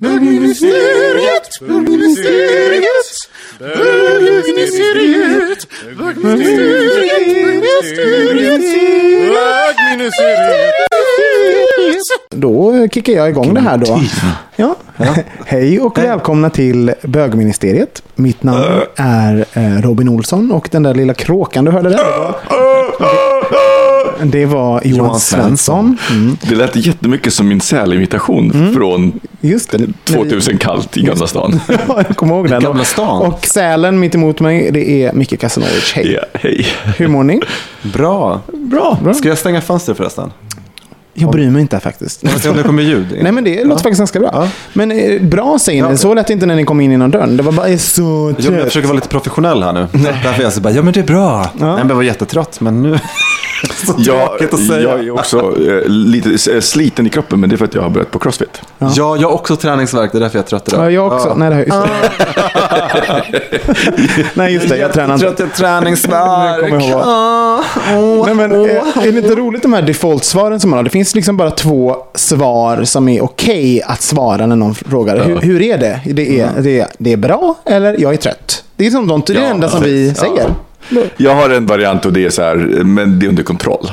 Bögministeriet, bögministeriet, bögministeriet, Då kickar jag igång det här då. Ja. Hej och välkomna till bögministeriet. Mitt namn är eh, Robin Olsson och den där lilla kråkan du hörde där. Det var, Johan Johan Svensson. Mm. Det lät jättemycket som min sälimitation från Just det. När vi- 2000 kallt i Gamla stan. Ja, jag kommer ihåg den. Gamla stan. Och sälen mitt emot mig, det är Micke Kasanovic. Hej. Ja, hej. Hur mår ni? Bra. Bra. Bra. Ska jag stänga fönstret förresten? Jag bryr mig inte faktiskt. Jag se om det kommer ljud. Nej men det låter faktiskt ganska bra. Ja. Men eh, bra säger ni. Så lät det inte när ni kom in genom dörren. Det var bara eh, så Jo, men jag trött. försöker vara lite professionell här nu. Därför är jag så bara, ja men det är bra. Nej, men jag var jättetrött, men nu... så Jag, att säga. jag är också eh, lite eh, sliten i kroppen, men det är för att jag har börjat på crossfit. Ja. jag har också träningsvärk, det är därför jag är trött idag. Ja, jag också. Nej, det har just det. Nej, just det. Jag tränar inte. Trött, jag träningsvärk. Jag. Ah, Nej, men, eh, är det inte roligt de här default-svaren som man har? Det finns liksom bara två svar som är okej att svara när någon frågar. Hur, hur är det? Det är, det, är, det är bra eller jag är trött. Det är som de, det är det Ja, enda som vi säger. Jag har en variant och det är så här, men det är under kontroll.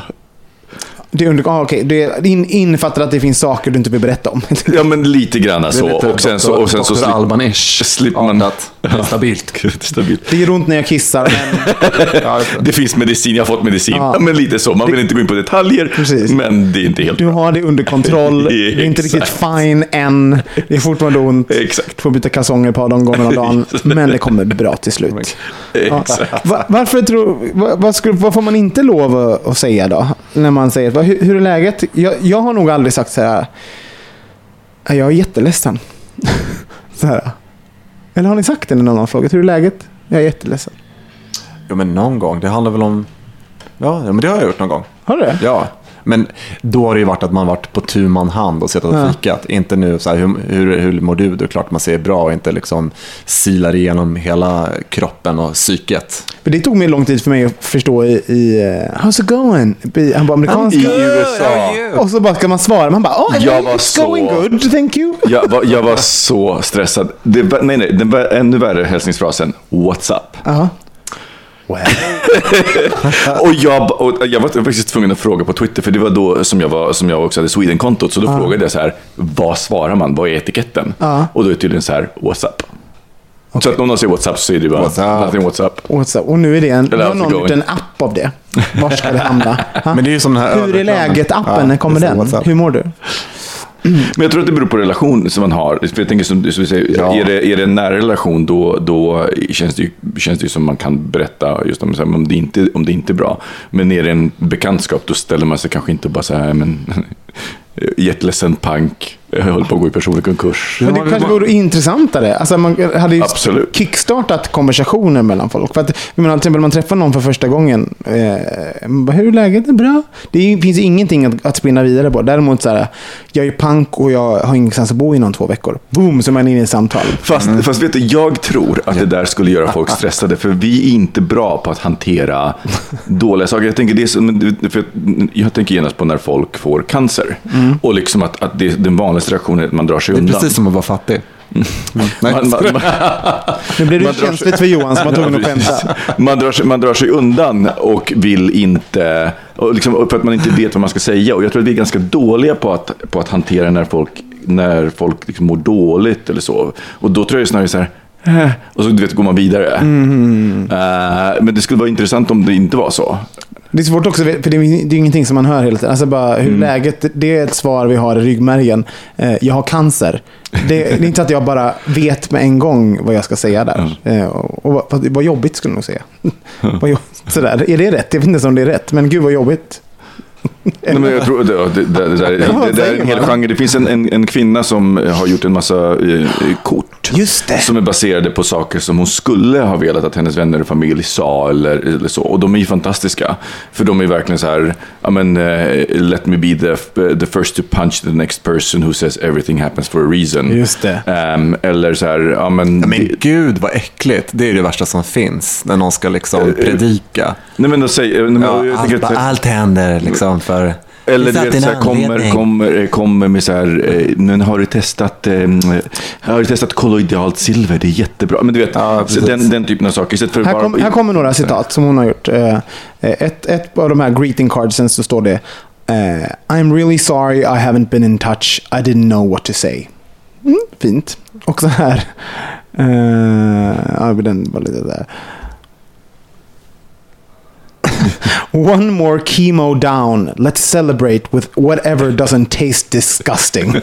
Det, under, ah, okej. det in, innefattar att det finns saker du inte vill berätta om. Ja, men lite grann Det så. lite Och sen så, och sen så slipper, Alban-ish. slipper man... Artat. Stabilt. Stabilt. Det gör ont när jag kissar. Men Ja, det. Det finns medicin, jag har fått medicin. Ja. Ja. men lite så. Man vill inte gå in på detaljer, Precis. men det är inte helt du har det under kontroll. Det är inte riktigt fine än. Det är fortfarande ont. Exakt. Får byta kalsonger ett par de gånger om dagen. Men det kommer bli bra till slut. Ja. Exakt. Va- Varför tror, vad, vad, skulle, vad får man inte lov att, att säga då? När man säger, hur, hur är läget? Jag, jag har nog aldrig sagt så här. "Ja, Jag är jätteledsen. så här. Eller har ni sagt det när någon har frågat? Hur är läget? Jag är jätteledsen. Jo, men någon gång. Det handlar väl om... Ja, ja men det har jag gjort någon gång. Har du det? Ja, men då har det ju varit att man varit på tu man hand och suttit och Ja. fikat. Inte nu så här, hur, hur, hur mår du? Det är klart man ser bra och inte liksom silar igenom hela kroppen och psyket. För det tog mig lång tid för mig att förstå i, i uh, How's it going? Han var amerikansk. I USA. Och så bara ska man svara. Man bara, oh, Jag var it's så- going good, thank you. Jag var, jag var så stressad. Det nej, nej, den var ännu värre hälsningsfrasen What's up? Ja. Och jag, och jag var faktiskt tvungen att fråga på Twitter, för det var då som jag, var, som jag också hade Sweden-kontot. Så då frågade jag så här, vad svarar man? Vad är etiketten? Ja. Och då är det tydligen så här, What's up? Så att om någon säger What's up så säger du bara What's up? nothing What's up. Och, nu är det en, Eller it någon gjort en app av det. Var ska det hamna? Ha? Men det är ju som den här Hur är läget-appen? Ja, När kommer det är den? WhatsApp. Hur mår du? Men jag tror att det beror på relation som man har. För jag tänker som, som säger, Ja. är, det, är det en nära relation då, då känns, det ju, känns det ju som man kan berätta just om, om, det inte, om det inte är bra. Men är det en bekantskap då ställer man sig kanske inte bara så här, men jätteledsen pank, jag håller på att gå i personlig konkurs. Men det kanske vore intressantare. Alltså man hade ju Absolut. kickstartat konversationer mellan folk. För att, jag menar, till exempel om man träffar någon för första gången. Eh, hur är läget? Det är bra. Det är- finns ingenting att, att spinna vidare på. Däremot så här, jag är pank och jag har ingenstans att bo inom två veckor. Boom, så är man inne i ett samtal. Fast, fast vet du, jag tror att det där skulle göra folk stressade. För vi är inte bra på att hantera dåliga saker. Jag tänker, det är för jag tänker genast på när folk får cancer. Och liksom att, att det, den vanligaste reaktionen är att man drar sig Det är undan. precis som att vara fattig. Nej. Man, man, man, Nu blir det känsligt för Johan som var tvungen att skämta. man, drar sig, man drar sig undan och vill inte, och liksom, för att man inte vet vad man ska säga. Och jag tror att vi är ganska dåliga på att, på att hantera när folk, när folk liksom mår dåligt eller så. Och då tror jag snarare så här, "Eh", och så du vet, går man vidare. Mm. Eh, men det skulle vara intressant om det inte var så. Det är svårt också, för det är, det är ingenting som man hör hela tiden. Alltså bara hur läget, det är ett svar vi har i ryggmärgen. Eh, jag har cancer. Det, det är inte att jag bara vet med en gång vad jag ska säga där. Eh, och, och vad, vad jobbigt skulle jag nog säga. Jobb- Sådär. Är det rätt? Jag vet inte ens om det är rätt, men gud vad jobbigt. Nej, men jag tror, det, det, det, där- det, det är en hel genre. Det finns en, en, en kvinna som har gjort en massa eh, kort. Just det. Som är baserade på saker som hon skulle ha velat att hennes vänner och familj sa eller, eller så. Och de är ju fantastiska. För de är verkligen så här, ja men, eh, let me be the, the first to punch the next person who says everything happens for a reason. Just det. Ehm, eller så här, ja men... Ja, men det- gud vad äckligt. Det är det värsta som finns. När någon ska liksom predika. nej men, då säger, nej, men, Ja, tänker allt, allt händer liksom för... Eller Det vet, så här, kommer, kommer, kommer med så här, eh, men har du testat, eh, har du testat kolloidalt silver? Det är jättebra. Men du vet, Ja, den, den typen av saker. Istället för Här, bara, kom, här kommer några citat som hon har gjort. Eh, Ett, ett av de här greeting cardsen så står det eh, I'm really sorry I haven't been in touch. I didn't know what to say. Mm, fint. Och så här. Uh, ja, den var lite där. One more chemo down. Let's celebrate with whatever doesn't taste disgusting.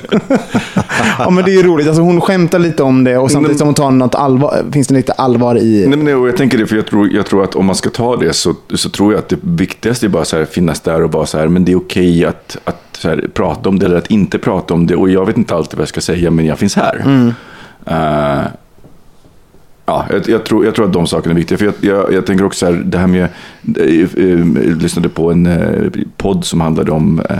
ja, men det är ju roligt. Alltså, hon skämtar lite om det och samtidigt som hon tar något allvar, finns det lite allvar i Nej, nej, jag tänker det, för jag tror, jag tror att om man ska ta det så, så tror jag att det viktigaste är bara så här, finnas där och vara så här, men det är okej att, att så här, prata om det eller att inte prata om det. Och jag vet inte alltid vad jag ska säga, men jag finns här. Eh, Ja, jag, jag, tror, jag tror att de sakerna är viktiga. För jag, jag, jag tänker också så här, det här med... eh, eh, Jag lyssnade på en eh, podd som handlade om eh,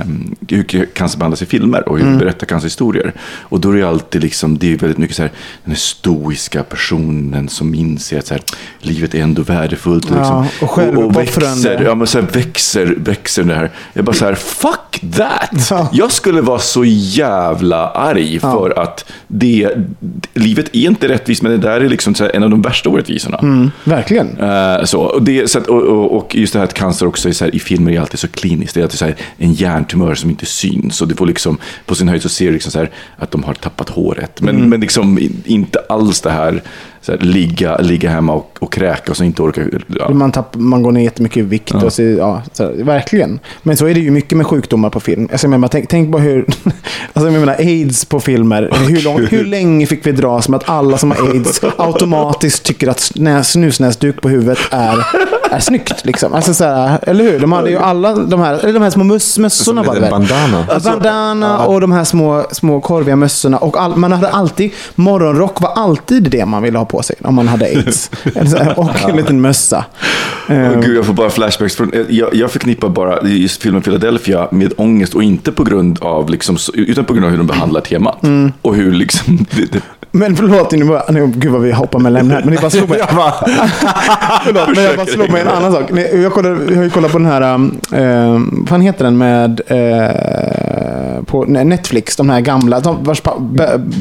hur cancer behandlas i filmer och hur Mm. berättar cancerhistorier. Och då är det alltid liksom, det är väldigt mycket så här, den här stoiska personen som inser att så här, livet är ändå värdefullt. Och, Ja, liksom, och självuppoffrande. växer, ja, men så här, växer, växer det här. Jag bara så här, fuck that! Ja. Jag skulle vara så jävla arg för att det, livet är inte rättvist, men det där är liksom så här, en av de värsta orättvisorna. Mm, verkligen. Eh, så, och, det, så att, och, och, just det här att cancer också är så här, i filmer är alltid så kliniskt. Det är alltid så här, en hjärntumör som inte syns. Och det får liksom, på sin höjd så ser du liksom så här, att de har tappat håret. Men, men liksom in- inte alls det här, här ligga, ligga hemma och, och kräka och så inte orka. Ja. Man, tapp, man går ner jättemycket i vikt. Och så, ja, så, här, verkligen. Men så är det ju mycket med sjukdomar på film. Alltså, menar, tänk, tänk på hur... Alltså, jag menar, aids på filmer. Hur, lång, hur länge fick vi dras med att alla som har aids automatiskt tycker att snä, snusnäsduk på huvudet är, är snyggt? Liksom. Alltså, så här, eller hur? De hade ju alla de här, eller de här små möss, mössorna. Det lite väl? bandana. Ja, bandana och de här små, små korviga mössorna. Och all, man hade alltid, morgonrock var alltid det man ville ha på sig om man hade aids. Och en liten mössa. Åh, Gud, jag får bara flashbacks. Från, eh, jag, jag förknippar bara just filmen Philadelphia med ångest och inte på grund av, liksom, utan på grund av hur de behandlar temat. Mm. Och hur liksom... Det, det, Men förlåt, nu, bara- nu, gud vad vi hoppar med lämna här. Men det bara slog mig. förlåt, men jag bara slog mig en annan sak. Ni- Jag, kollade, jag har ju kollat på den här, um, eh, vad heter den med, eh, på Netflix, de här gamla, de, vars,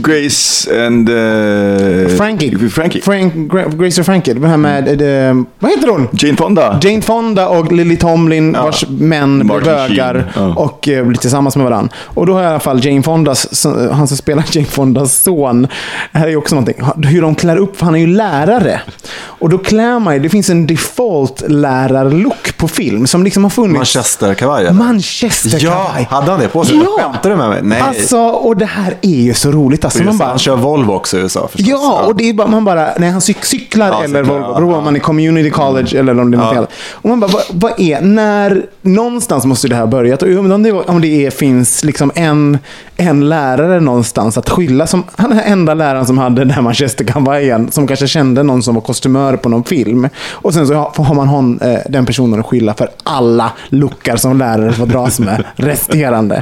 Grace and... eh, Frankie. Frankie. Frank, Gra- Grace och Frankie. Det här med, eh, vad heter hon? Jane Fonda. Jane Fonda och Lily Tomlin, vars män blir bögar ja. och eh, blir tillsammans med varandra. Och då har jag i alla fall Jane Fondas, han som spelar Jane Fondas son. Det här är också någonting, hur de klär upp, för han är ju lärare. Och då klär man ju, det finns en default lärarlook på film som liksom har funnits. Manchesterkavaj eller? Manchester Ja, hade han det på sig? Ja. Skämtar du med mig? Nej. Alltså, och det här är ju så roligt. Alltså, man bara, han kör Volvo också i USA förstås. Ja, och det är bara, man bara, när han cyk cyklar Ja, eller cyklar, Volvo, beror ja. om man är community college eller om det är något Ja. annat. Och man bara, vad, vad är, när, någonstans måste det här ha börjat. Och om det, om det är, finns liksom en, en lärare någonstans att skylla, som, han är enda läraren som hade den här manchesterkavajen, som kanske kände någon som var kostymör på någon film. Och sen så har man hon, eh, den personen att skylla för alla luckar som lärare får dras med, resterande.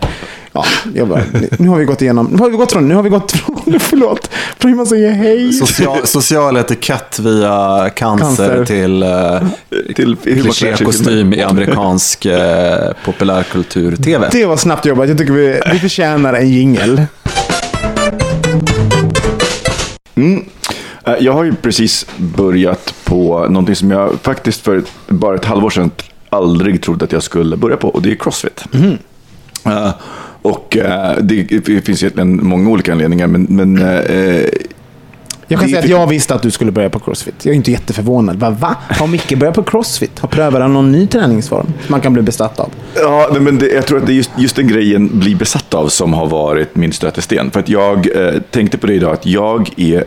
Ja, jag bara, nu har vi gått igenom, nu har vi gått från, nu har vi gått från, förlåt, från hur man säger hej. Social, social etikett via cancer, Cancer. till uh, Till sig i klichékostym i amerikansk uh, populärkultur-tv. Det var snabbt jobbat. Jag tycker vi, vi förtjänar en jingel. Eh, Jag har ju precis börjat på någonting som jag faktiskt för bara ett halvår sedan aldrig trodde att jag skulle börja på och det är Crossfit. Eh, och eh, det, det finns egentligen många olika anledningar men, men eh, Jag kan det säga att jag visste att du skulle börja på crossfit. Jag är inte jätteförvånad. Va? va? Har Micke börjat på crossfit? Har prövat han någon ny träningsform som man kan bli besatt av? Ja, nej, men det, jag tror att det är just, just den grejen bli besatt av som har varit min stötesten. För att jag eh, tänkte på det idag, att jag är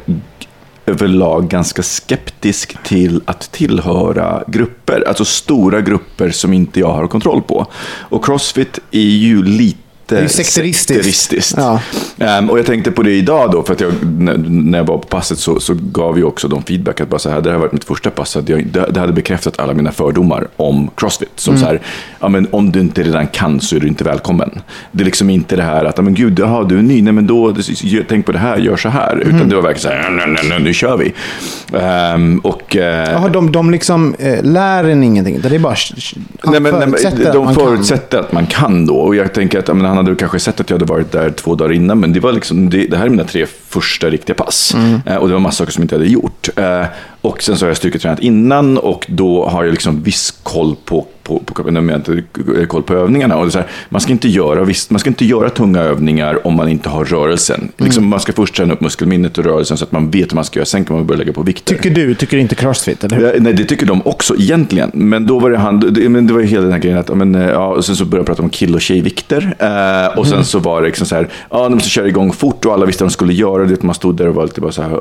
överlag ganska skeptisk till att tillhöra grupper, alltså stora grupper som inte jag har kontroll på. Och Crossfit är ju lite Det är sekteristiskt. sekteristiskt. Ja. Ehm, och jag tänkte på det idag då, för att jag, när, jag var på passet så, så gav jag också de feedback att bara så här, det här varit mitt första pass, att jag, det, det hade bekräftat alla mina fördomar om crossfit. Som så här, ja, men om du inte redan kan så är du inte välkommen. Det är liksom inte det här att, ja, men gud, jaha, du är ny, nej men då, tänk på det här, gör så här. Utan det var verkligen så här, nej, nej, nej, nu kör vi. Ehm, och, eh, Jaha, de, de liksom eh, lär en ingenting. Det är bara... Han Nej, men, nej, förutsätter de man kan. förutsätter att man kan då. Och jag tänker att men han hade kanske sett att jag hade varit där två dagar innan. Men det, var liksom, det, det här är mina tre första riktiga pass. Mm. Eh, och det var massa saker som jag inte hade gjort. Eh, och sen så har jag styrketränat innan och då har jag liksom viss koll på, på, på, inte koll på övningarna. Och så här, man, ska inte göra, viss, man ska inte göra tunga övningar om man inte har rörelsen. Liksom, Mm. Man ska först träna upp muskelminnet och rörelsen så att man vet hur man ska göra. Sen kan man börja lägga på vikter. Tycker du, tycker inte crossfit, eller hur? Nej, det tycker de också egentligen. Men då var det han, det, men det var ju hela den här grejen att, men, ja, och sen så började jag prata om kill och tjejvikter. Eh, och Mm. sen så var det liksom så här, ja, de måste köra igång fort och alla visste vad de skulle göra. Det, man stod där och var lite bara så här,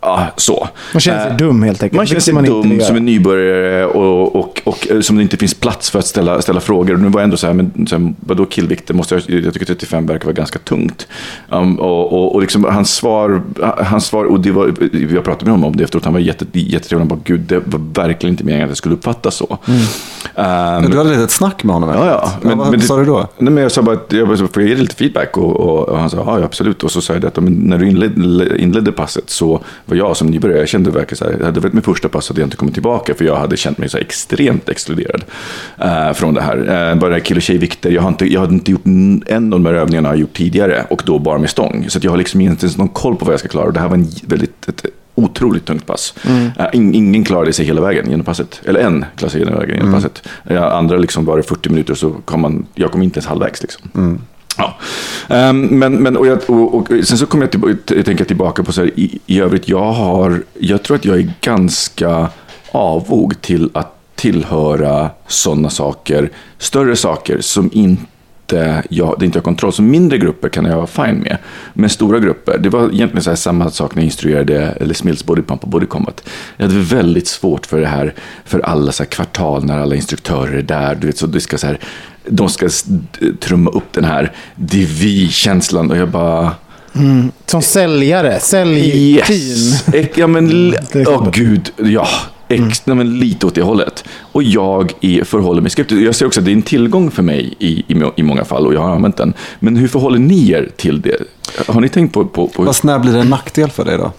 ja, så. Man känner sig Eh, dum helt enkelt. Man känner sig man dum som en nybörjare och, och, och, eh, som det inte finns plats för att ställa, ställa frågor. Och nu var jag ändå så här, men så här, vadå killvikter? Måste jag, jag tycker 35 verkar vara ganska tungt. Um, och och, och liksom, hans svar, hans svar, och det var, jag pratade med honom om det efteråt, han var jätte, jättetrevlig. Han bara, gud, det var verkligen inte meningen att det skulle uppfattas så. Um, Du hade lite ett snack med honom? Ja, ja. Men, vad det- sa du då? Nej, men jag sa bara att jag bara, får jag ge dig lite feedback? Och, och, och han sa ja, absolut. Och så sa jag det att men när du inledde, inledde passet så var jag som nybörjare, jag kände verkligen så här, hade det varit mitt första pass hade jag inte kommit tillbaka för jag hade känt mig så extremt exkluderad eh, från det här. Uh, bara det här kill och tjejvikter, jag, har inte, jag hade inte gjort en av de här övningarna jag har gjort tidigare och då bara med stång. Så jag har liksom inte ens någon koll på vad jag ska klara. Och det här var en väldigt, ett, otroligt tungt pass. Eh, in, ingen klarade sig hela vägen genom passet. Eller en klarade sig hela vägen genom passet. Eh, andra liksom var det 40 minuter så kom man, jag kom inte ens halvvägs. Liksom. Ja. Um, men, men, och, jag, och, och sen så kommer jag, tillbaka, jag tänker tillbaka på så här, i, i övrigt, jag har, jag tror att jag är ganska avog till att tillhöra sådana saker, större saker som inte jag, det inte har kontroll. Så mindre grupper kan jag vara fine med. Men stora grupper, det var egentligen så här samma sak när jag instruerade eller Smills Body Pump och Body Combat. Jag hade väldigt svårt för det här, för alla så kvartal när alla instruktörer är där. Du vet, så det ska så här, de ska trumma upp den här det är vi-känslan och jag bara... Som säljare, säljteam. Yes! Ja, men, är åh. Mm. gud, ja. Ex, nej, men lite åt det hållet. Och jag är, förhåller mig skeptisk. Jag ser också att det är en tillgång för mig i, i, i många fall och jag har använt den. Men hur förhåller ni er till det? Har ni tänkt på, på, på Fast när blir det en nackdel för dig då?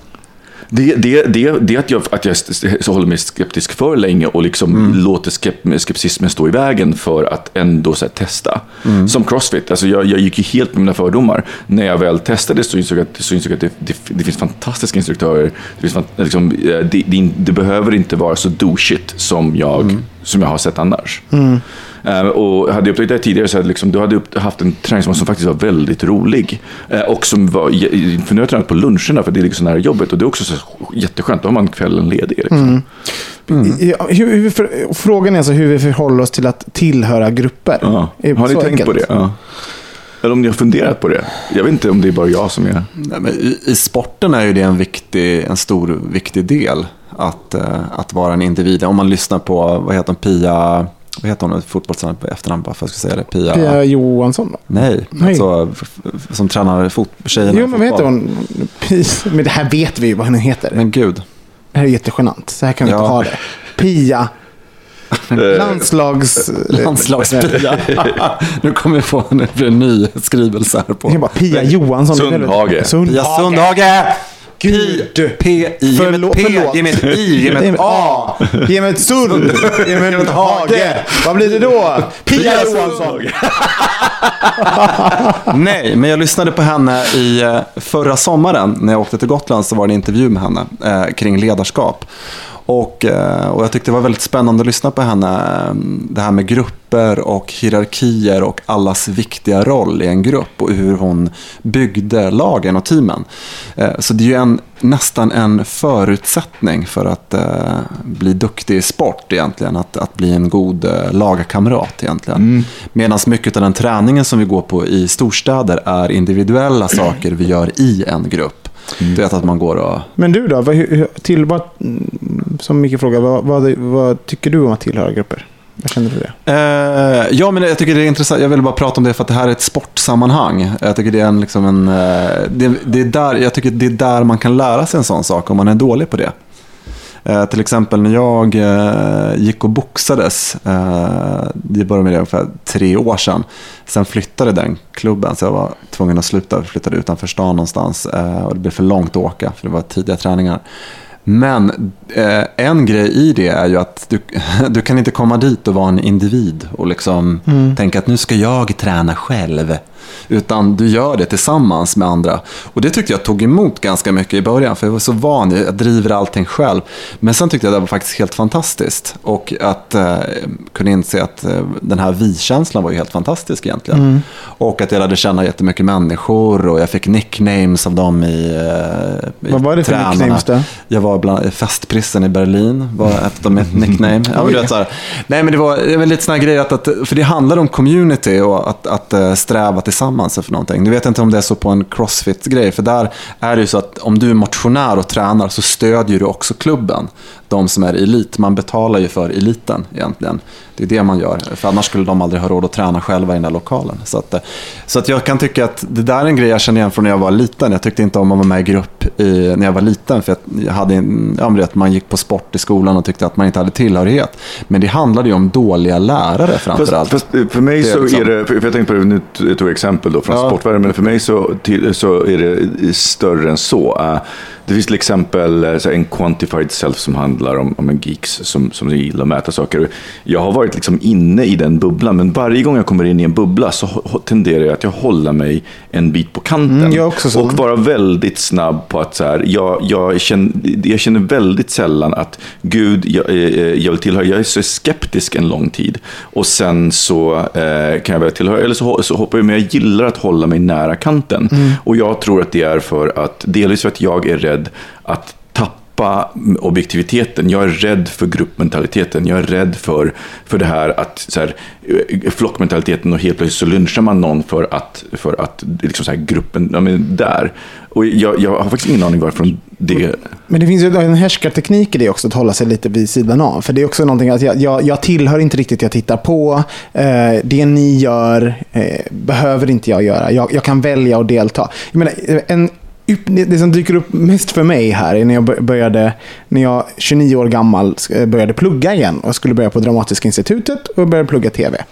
Det, det, det, det att jag, att jag håller mig skeptisk för länge och liksom Mm. låter skep, skepticismen stå i vägen för att ändå så testa. Mm. Som crossfit, alltså jag, jag gick ju helt med mina fördomar. När jag väl testade så insåg jag att, så insåg jag att det, det, det finns fantastiska instruktörer. Det, finns, liksom, eh, det, det, det behöver inte vara så douchigt som jag, Mm. som jag har sett annars. Eh, och hade jag upptäckt det tidigare så hade liksom, du hade haft en träningsform som faktiskt var väldigt rolig. Eh, och som var, för nu har jag tränat på luncherna för det är liksom nära jobbet och det är också så jätteskönt. Då har man kvällen ledig. Liksom. Ja, hur, hur, för, frågan är alltså hur vi förhåller oss till att tillhöra grupper. Ja. Har ni så tänkt på enkelt? det? Ja. Eller om ni har funderat på det? Jag vet inte om det är bara jag som är... Nej, men i, I sporten är ju det en, viktig, en stor viktig del. Att, eh, att vara en individ. Om man lyssnar på, vad heter hon, Pia... Vad heter hon, fotbollstränare på efternamn bara för att jag ska säga det? Pia... Pia Johansson då? Nej, Nej. Alltså, som tränar fot, tjejerna Jo, men vad heter hon? Pia. Men det här vet vi ju vad hon heter. Men gud. Det här är jättegenant. Så här kan vi Ja. inte ha det. Pia. Landslags... Landslagspia. nu kommer vi få en, en ny skrivelse här på. Jag bara Pia Johansson. Sundhage. Pia Sundhage. Gud. P-I. Ge mig ett P, ge mig ett I, ge mig ett A. Ge mig ett sund. Ge mig ett hage. Vad blir det då? Pia Johansson. Nej, men jag lyssnade på henne i eh, förra sommaren när jag åkte till Gotland så var det en intervju med henne eh, kring ledarskap. Och, eh, och jag tyckte det var väldigt spännande att lyssna på henne. eh, Det här med grupper och hierarkier och allas viktiga roll i en grupp och hur hon byggde lagen och teamen. Eh, Så det är ju en, nästan en förutsättning för att bli duktig i sport egentligen. Att, att bli en god lagkamrat egentligen. Medan mycket av den träningen som vi går på i storstäder är individuella saker vi gör i en grupp. Du vet att man går och... Men du då? Vad, till, vad, mm, som Micke frågar, vad, vad, vad tycker du om att tillhöra grupper? Vad känner du det? Eh, ja, men jag tycker det är intressant. Jag vill bara prata om det för att det här är ett sportsammanhang. Jag tycker det är en, liksom en, eh, det, det är där, jag tycker det är där man kan lära sig en sån sak om man är dålig på det. Eh, till exempel när jag eh, gick och boxades, eh, det började med det ungefär tre år sedan. Sen flyttade den klubben så jag var tvungen att sluta, flyttade utanför stan någonstans. Eh, och det blev för långt att åka för det var tidiga träningar. Men eh, en grej i det är ju att du, du kan inte komma dit och vara en individ och liksom tänka att nu ska jag träna själv. Utan du gör det tillsammans med andra. Och det tyckte jag tog emot ganska mycket i början. För jag var så van, jag driver allting själv. Men sen tyckte jag det var faktiskt helt fantastiskt. Och att eh, kunna inse att eh, den här vi-känslan var ju helt fantastisk egentligen. Och att jag lärde känna jättemycket människor och jag fick nicknames av dem i, eh, i Vad var det för tränarna. nicknames då? Jag var bland festprissen i Berlin, var ett av mitt nickname. Ja, men du vet, så här, nej, men det var, det var lite sådana grejer, att, att, för det handlar om community och att, att eh, sträva tillsammans för någonting. Du vet inte om det är så på en crossfit-grej, för där är det ju så att om du är motionär och tränar så stödjer du också klubben. De som är elit, man betalar ju för eliten egentligen. Det är det man gör, för annars skulle de aldrig ha råd att träna själva i den där lokalen. Så att, eh, så att jag kan tycka att det där är en grej jag känner igen från när jag var liten. Jag tyckte inte om att vara med i grupp i, när jag var liten, för jag hade en, ja, vet, man gick på sport i skolan och tyckte att man inte hade tillhörighet. Men det handlade ju om dåliga lärare framför Fast, fast för mig är så liksom- är det, för jag tänkte på det, nu tog jag exempel då från Ja. sportvärlden, men för mig så, till, så är det större än så. Eh, Det finns till exempel eh, en quantified self som handlar om, om en geeks som, som gillar att mäta saker. Jag har varit liksom inne i den bubblan, men varje gång jag kommer in i en bubbla så tenderar jag att jag håller mig en bit på kanten. Mm. Och vara väldigt snabb på att så här, jag, jag, känner, jag känner väldigt sällan att Gud, jag, eh, jag vill tillhöra, jag är så skeptisk en lång tid. Och sen så eh, kan jag väl tillhöra, eller så, så hoppar jag med, jag gillar att hålla mig nära kanten. Och jag tror att det är för att, delvis för att jag är rädd att tappa objektiviteten. Jag är rädd för gruppmentaliteten. Jag är rädd för, för det här att så här, eh, flockmentaliteten och helt plötsligt så lynchar man någon för att, för att liksom så här, gruppen, ja, men där. Och jag, jag har faktiskt ingen aning varför. det... Men det finns ju en härskarteknik i det också, att hålla sig lite vid sidan av. För det är också någonting att jag, jag, jag tillhör inte riktigt, jag tittar på. Eh, det ni gör eh, behöver inte jag göra. Jag, jag kan välja att delta. Jag menar, en, det som dyker upp mest för mig här är när jag började, när jag 29 år gammal började plugga igen och skulle börja på Dramatiska institutet och började plugga tv.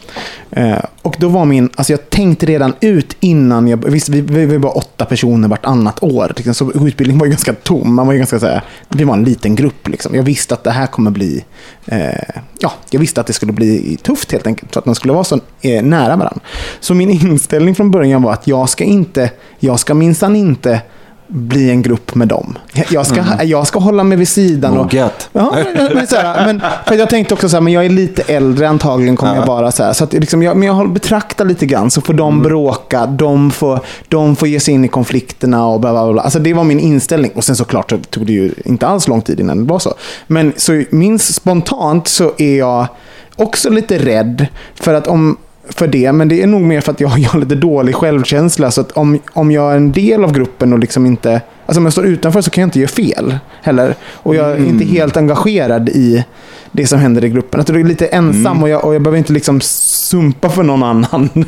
Eh, och då var min, alltså jag tänkte redan ut innan jag, visst vi, vi var bara åtta personer vartannat år, liksom, så utbildningen var ju ganska tom. Man var ju ganska så här, vi var en liten grupp liksom. Jag visste att det här kommer bli, eh, ja, jag visste att det skulle bli tufft helt enkelt, för att man skulle vara så eh, nära varandra. Så min inställning från början var att jag ska inte, jag ska minsann inte bli en grupp med dem. Jag ska, jag ska hålla mig vid sidan. Och, Moget. Ja, men, så här, men för jag tänkte också så här, men jag är lite äldre antagligen kommer jag vara så här. Så att liksom jag, men jag har betraktat lite grann, så får de bråka, de får, de får ge sig in i konflikterna och bla bla bla. Alltså det var min inställning. Och sen såklart så tog det ju inte alls lång tid innan det var så. Men så minst spontant så är jag också lite rädd för att om för det, men det är nog mer för att jag, jag har lite dålig självkänsla. Så att om, om jag är en del av gruppen och liksom inte... Alltså om jag står utanför så kan jag inte göra fel heller. Och jag är inte helt engagerad i det som händer i gruppen. Att jag är lite ensam och, jag, och jag behöver inte liksom sumpa för någon annan.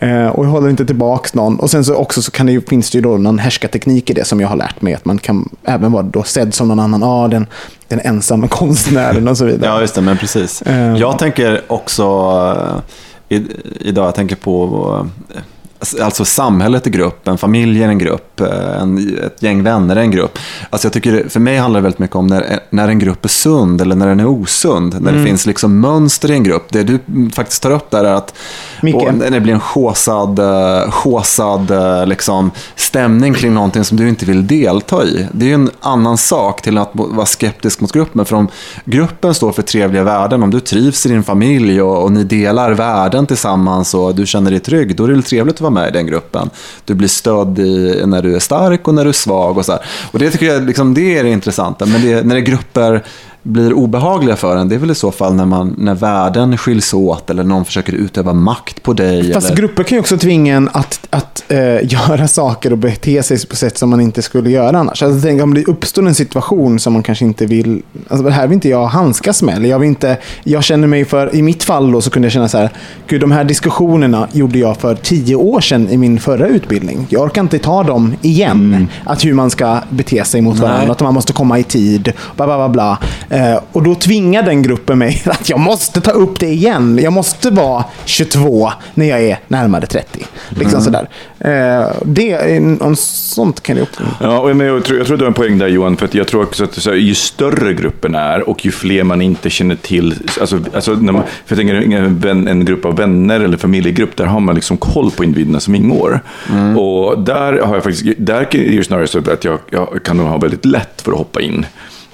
Eh, och jag håller inte tillbaks någon. Och sen så också så kan det ju, finns det ju då någon härskarteknik i det som jag har lärt mig. Att man kan även vara då sedd som någon annan. Ja, den, den ensamma konstnären och så vidare. Ja, just det, men precis. Eh. Jag tänker också eh, idag, jag tänker på eh, Alltså samhället är grupp, en familj är en grupp, eh, en, ett gäng vänner är en grupp. Alltså jag tycker, för mig handlar det väldigt mycket om när, när en grupp är sund eller när den är osund. När det finns liksom mönster i en grupp. Det du faktiskt tar upp där är att och, när det blir en chosad, chosad liksom, stämning kring någonting som du inte vill delta i. Det är ju en annan sak till att vara skeptisk mot gruppen. För om gruppen står för trevliga värden, om du trivs i din familj och, och ni delar värden tillsammans och du känner dig trygg, då är det trevligt att vara med i den gruppen. Du blir stödd i, när du är stark och när du är svag och så här. Och det tycker jag liksom, det är det intressanta. Men det, när det är grupper blir obehagliga för en, det är väl i så fall när, man, när världen skiljs åt eller någon försöker utöva makt på dig. Fast eller... grupper kan ju också tvinga en att, att äh, göra saker och bete sig på sätt som man inte skulle göra annars. Alltså, tänk om det uppstår en situation som man kanske inte vill, alltså, det här vill inte jag handskas med. Eller jag, vill inte, jag känner mig för, i mitt fall då så kunde jag känna så här, gud de här diskussionerna gjorde jag för tio år sedan i min förra utbildning. Jag orkar inte ta dem igen. Mm. Att hur man ska bete sig mot varandra, att man måste komma i tid, bla bla bla. bla. Eh, och då tvingar den gruppen mig att jag måste ta upp det igen. Jag måste vara 22 när jag är närmare 30. Liksom mm. sådär. Eh, det, om sånt kan det upp. Ja, men jag, tror, jag tror du har en poäng där Johan. För jag tror också att här, ju större gruppen är och ju fler man inte känner till. Alltså, alltså när man, för jag tänker en, vän, en grupp av vänner eller familjegrupp, där har man liksom koll på individerna som ingår. Mm. Och där har jag faktiskt, där är det snarare så att jag, jag kan nog ha väldigt lätt för att hoppa in.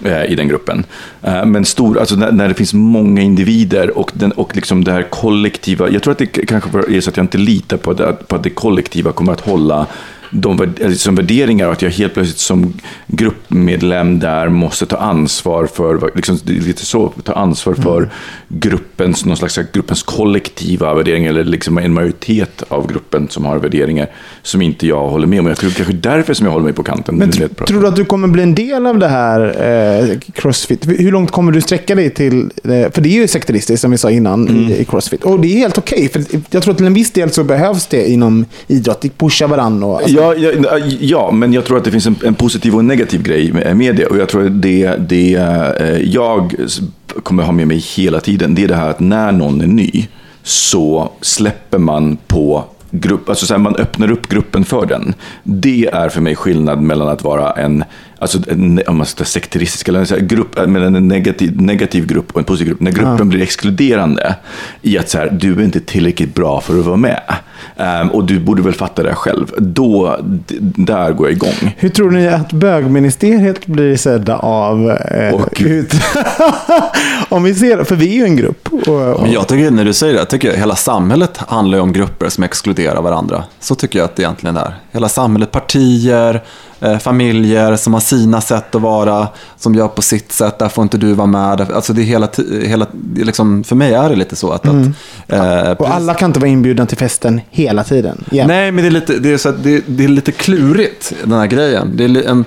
Eh, i den gruppen. Eh, men stor, alltså när, när, det finns många individer och, den, och liksom det här kollektiva, jag tror att det kanske är så att jag inte litar på, det, på att det kollektiva kommer att hålla de som värderingar och att jag helt plötsligt som gruppmedlem där måste ta ansvar för, liksom, lite så, ta ansvar för mm. gruppens, någon slags gruppens kollektiva värderingar eller liksom en majoritet av gruppen som har värderingar som inte jag håller med om. Jag tror kanske därför som jag håller mig på kanten. Men tror du att du kommer bli en del av det här eh, Crossfit? Hur långt kommer du sträcka dig till? Eh, för det är ju sekteristiskt som vi sa innan mm. i, i, Crossfit. Och det är helt okej. Okay, för jag tror att till en viss del så behövs det inom idrott. Pusha varandra. Och, alltså, Ja, ja, äh, ja, men jag tror att det finns en, en positiv och en negativ grej med, med det. Och jag tror att det, det eh, jag kommer ha med mig hela tiden, det är det här att när någon är ny så släpper man på grupp, alltså så här, man öppnar upp gruppen för den. Det är för mig skillnad mellan att vara en alltså, om man ska sekteristisk, eller så här, grupp, mellan en negativ, negativ grupp och en positiv grupp. När gruppen ja. blir exkluderande i att så här, du är inte tillräckligt bra för att vara med. Um, och du borde väl fatta det själv. Då, där går jag igång. Hur tror ni att bögministeriet blir sedda av eh, ut... Om vi ser, för vi är ju en grupp. Och, och... Men jag tycker, när du säger det, jag tycker hela samhället handlar om grupper som exkluderar varandra. Så tycker jag att det egentligen är. Hela samhället, partier, Eh, familjer som har sina sätt att vara, som gör på sitt sätt, där får inte du vara med. Alltså det är hela, hela liksom, för mig är det lite så att... Mm. att eh, och alla kan inte vara inbjudna till festen hela tiden. Yeah. Nej, men det är, lite, det, är så det, det, är lite klurigt, den här grejen. Det är en,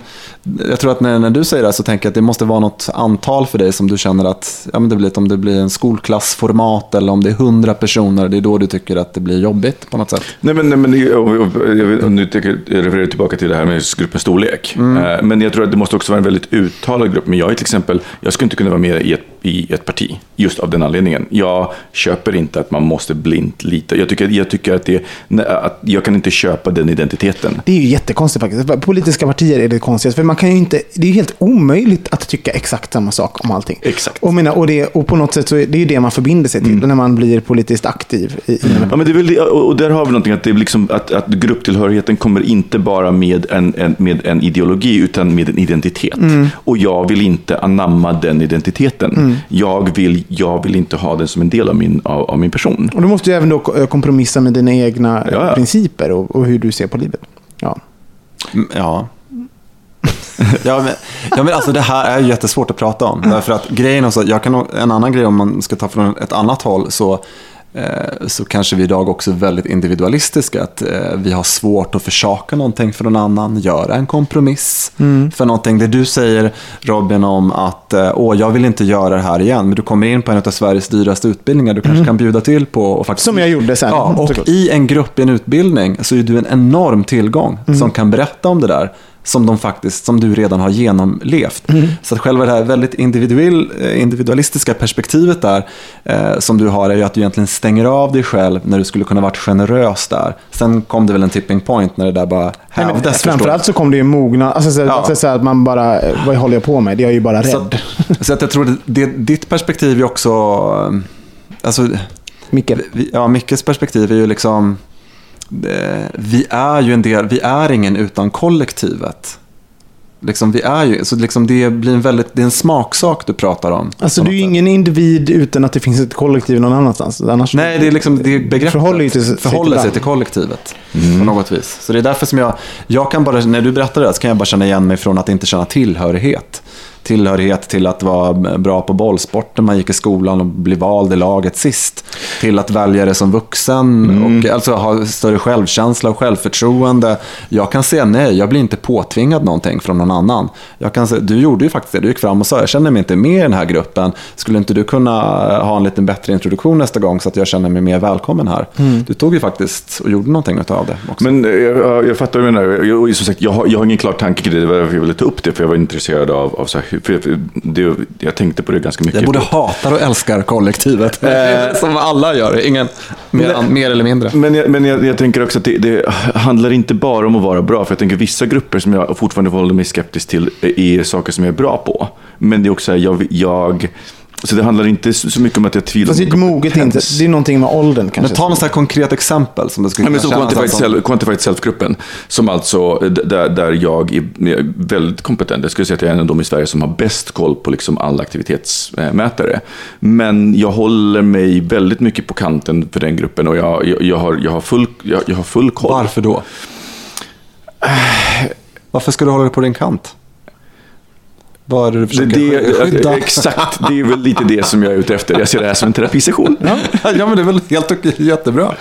jag tror att när, när du säger det så tänker jag att det måste vara något antal för dig som du känner att, ja men det blir, om det blir en skolklassformat eller om det är hundra personer, det är då du tycker att det blir jobbigt på något sätt. Nej men, nej, men jag, jag, nu tycker, jag refererar tillbaka till det här med gruppens storlek. Mm. Eh, men jag tror att det måste också vara en väldigt uttalad grupp. Men jag är till exempel, jag skulle inte kunna vara med i ett, i ett parti, just av den anledningen. Jag köper inte att man måste blint lita. Jag tycker, jag tycker att, det, att jag kan inte köpa den identiteten. Det är ju jättekonstigt faktiskt. Politiska partier är det konstigaste. För man kan ju inte, det är helt omöjligt att tycka exakt samma sak om allting. Exakt. Och, menar, och, det, och på något sätt så är det ju det man förbinder sig till mm. när man blir politiskt aktiv. I, mm. Ja, men det är väl, och där har vi någonting, att, det är liksom, att, att grupptillhörigheten kommer inte bara med en, en, med en ideologi utan med en identitet. Mm. Och jag vill inte anamma den identiteten. Mm. Jag, vill, jag vill inte ha den som en del av min, av, av min person. Och du måste ju även då kompromissa med dina egna ja, ja. principer och, och hur du ser på livet. Ja. Mm, ja, ja, men, ja, men alltså det här är jättesvårt att prata om. Därför att grejen är så, jag kan, en annan grej om man ska ta från ett annat håll, så, eh, så kanske vi idag också är väldigt individualistiska. Att eh, vi har svårt att försaka någonting för någon annan, göra en kompromiss mm. för någonting. Det du säger Robin om att eh, åh, jag vill inte göra det här igen, men du kommer in på en av Sveriges dyraste utbildningar, du kanske mm. kan bjuda till på. Och faktiskt, Som jag gjorde sen. Ja, och i en grupp i en utbildning så är du en enorm tillgång mm. som kan berätta om det där som, de faktiskt, som du redan har genomlevt. Mm. Så att själva det här väldigt individuell, eh, individualistiska perspektivet där eh, som du har är ju att du egentligen stänger av dig själv när du skulle kunna varit generös där. Sen kom det väl en tipping point när det där bara hävdes. framförallt så kom det ju mogna. Alltså, så, Ja. så att man bara, eh, vad håller jag på med? Jag är ju bara Så, rädd. så att jag tror att det, ditt perspektiv är också... eh, Alltså, Micke. ja, Mickes perspektiv är ju liksom... eh, Vi är ju en del, vi är ingen utan kollektivet. Liksom, vi är ju, så liksom det blir en väldigt, det är en smaksak du pratar om. Alltså du är ju ingen individ utan att det finns ett kollektiv någon annanstans. Annars Nej, det är liksom det är begreppet. Förhåller till- sig förhåller till sig till kollektivet. På något vis. Så det är därför som jag, jag kan bara, när du berättar det här så kan jag bara känna igen mig från att inte känna tillhörighet. Tillhörighet till att vara bra på bollsport när man gick i skolan och bli vald i laget sist. Till att välja det som vuxen och alltså ha större självkänsla och självförtroende. Jag kan säga nej, jag blir inte påtvingad någonting från någon annan. Jag kan säga, du gjorde ju faktiskt det, du gick fram och sa jag känner mig inte med i den här gruppen. Skulle inte du kunna ha en lite bättre introduktion nästa gång så att jag känner mig mer välkommen här? Du tog ju faktiskt och gjorde någonting av det också. Men eh, jag, jag fattar vad du menar. Jag, som sagt, jag, har, jag har ingen klar tanke kring det. Det var därför jag ville ta upp det. För jag var intresserad av, av så här, för, för det, jag tänkte på det ganska mycket. jag både hatar och älskar kollektivet. Som alla gör, ingen mer, mer eller mindre. Men, jag, men jag, jag tänker också att det, det handlar inte bara om att vara bra. För jag tänker vissa grupper som jag fortfarande förhåller mig skeptisk till är saker som jag är bra på. Men det är också jag, jag så det handlar inte så mycket om att jag tvivlar Fast det är ett på moget inte. Det är någonting med åldern kanske. Men ta något så här konkret exempel som det skulle Ja, men kunna så quantified, som. self, quantified Self-gruppen, som alltså, d- där, där jag är väldigt kompetent. Jag skulle säga att jag är en av de i Sverige som har bäst koll på liksom alla aktivitetsmätare. Men jag håller mig väldigt mycket på kanten för den gruppen och jag, jag, jag, har, jag, har, full, jag, jag har full koll. Varför då? Varför ska du hålla dig på din kant? Vad är det du försöker det, skydda? exakt, det är väl lite det som jag är ute efter. Jag ser det här som en terapisession. ja, men det är väl helt okej, jättebra.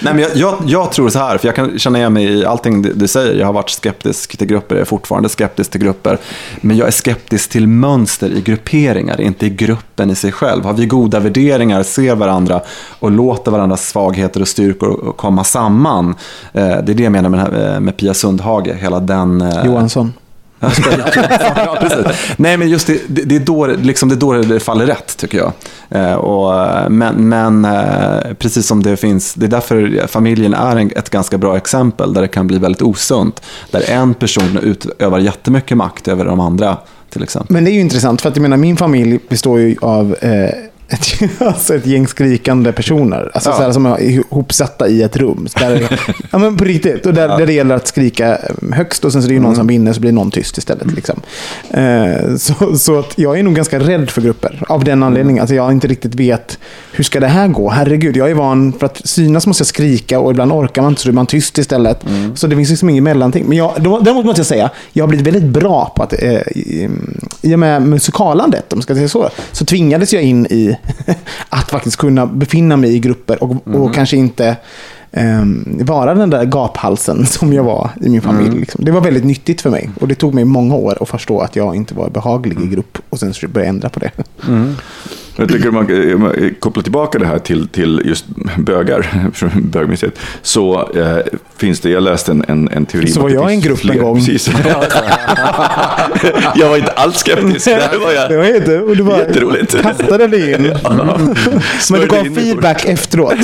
Nej, men jag, jag, jag tror så här, för jag kan känna igen mig i allting du, du säger. Jag har varit skeptisk till grupper, jag är fortfarande skeptisk till grupper. Men jag är skeptisk till mönster i grupperingar, inte i gruppen i sig själv. Har vi goda värderingar, ser varandra och låter varandras svagheter och styrkor komma samman. Eh, det är det jag menar med, eh, med Pia Sundhage, hela den... Johansson. ja, precis. Nej, men just det, det, det, är då, liksom, det är då det faller rätt, tycker jag. Eh, och, eh, men men eh, precis som det finns, det är därför familjen är en, ett ganska bra exempel där det kan bli väldigt osunt. Där en person utövar jättemycket makt över de andra, till exempel. Men det är ju intressant för att jag menar min familj består ju av eh, ett, alltså ett gäng skrikande personer. Alltså Ja. så här, som är ihopsatta i ett rum. Där, ja, men på riktigt. Och där, där det gäller att skrika högst och sen så är det ju någon som vinner så blir någon tyst istället. Liksom. Eh, så, så att jag är nog ganska rädd för grupper av den anledningen. Alltså jag inte riktigt vet hur ska det här gå. Herregud, jag är van för att synas måste jag skrika och ibland orkar man inte så är man tyst istället. Så det finns liksom inget mellanting. Men jag, då- däremot måste jag säga, jag har blivit väldigt bra på att eh, i, i och med musikalandet, om man ska säga så, så tvingades jag in i att faktiskt kunna befinna mig i grupper och, och kanske inte ehm, vara den där gaphalsen som jag var i min familj. Liksom. Det var väldigt nyttigt för mig och det tog mig många år att förstå att jag inte var behaglig i grupp och sen började jag ändra på det. Jag tycker man man kopplar tillbaka det här till, till just bögar, bögmuseet, så eh, finns det, jag läste en, en, en teori. Så var det jag i en grupp en gång. Precis. jag var inte alls skeptisk. Där var jag. Det var inte, och du bara Jätteroligt. kastade dig in. Men du gav feedback efteråt.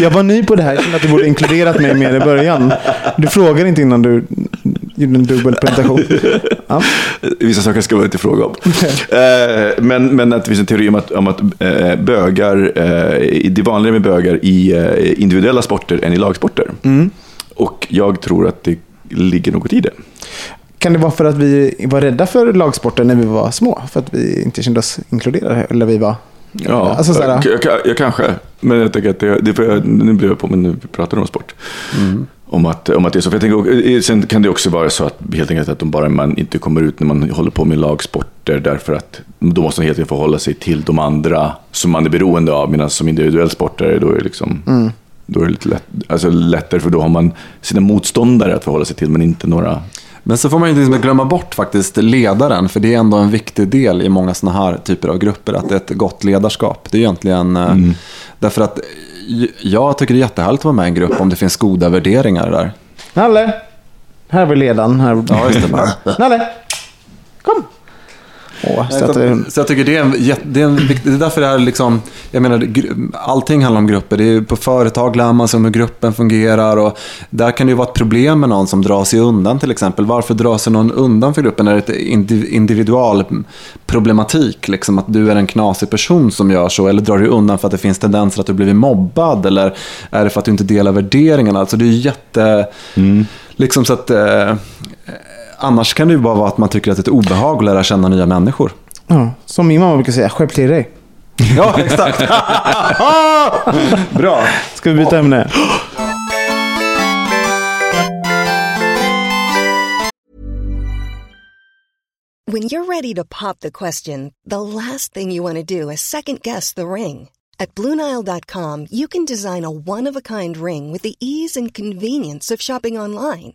Jag var ny på det här, jag kände att du borde inkluderat mig mer i början. Du frågade inte innan du gjorde en dubbel presentation. Ja. Vissa saker ska man inte fråga om. Eh, men, men att det finns en teori om att, om att eh, bögar, eh, det är vanligare med bögar i eh, individuella sporter än i lagsporter. Mm. Och jag tror att det ligger något i det. Kan det vara för att vi var rädda för lagsporten när vi var små? För att vi inte kände oss inkluderade? Eller vi var... Ja, Alltså sådär. jag, jag, jag kanske. Men jag tänker att det, det får jag, nu blir jag på, men nu pratar om sport. Om, att, om att det är så. För jag tänker, sen kan det också vara så att helt enkelt att de bara man inte kommer ut när man håller på med lagsporter därför att då måste man helt enkelt förhålla sig till de andra som man är beroende av. Medan som individuell sportare då är det liksom Då är det lite lätt, alltså lättare för då har man sina motståndare att förhålla sig till men inte några Men så får man ju inte glömma bort faktiskt ledaren, för det är ändå en viktig del i många sådana här typer av grupper, att det är ett gott ledarskap. Det är egentligen, eh, därför att eh, jag tycker det är jättehärligt att vara med i en grupp om det finns goda värderingar där. Nalle! Här var ledaren. Här. Ja, just det. Nalle! Kom! Åh, så att det, Så jag tycker det är, en, jätte- det är, en, det är därför det är liksom, jag menar, allting handlar om grupper. Det är, på företag lär man sig om hur gruppen fungerar och där kan det ju vara ett problem med någon som drar sig undan till exempel. Varför drar sig någon undan för gruppen? Är det ett indi- individualproblematik? Liksom att du är en knasig person som gör så? Eller drar du undan för att det finns tendenser att du blivit mobbad? Eller är det för att du inte delar värderingarna? Alltså det är ju jätte... Liksom så att... Annars kan det ju bara vara att man tycker att det är ett obehag att lära känna nya människor. ja, som min mamma brukar säga, skärp till dig. Ja, exakt. Bra. Ska vi byta ämne? When you're ready to pop the question, the last thing you want to do is second guess the ring. At Bluenile.com, you can design a one of a kind ring with the ease and convenience of shopping online.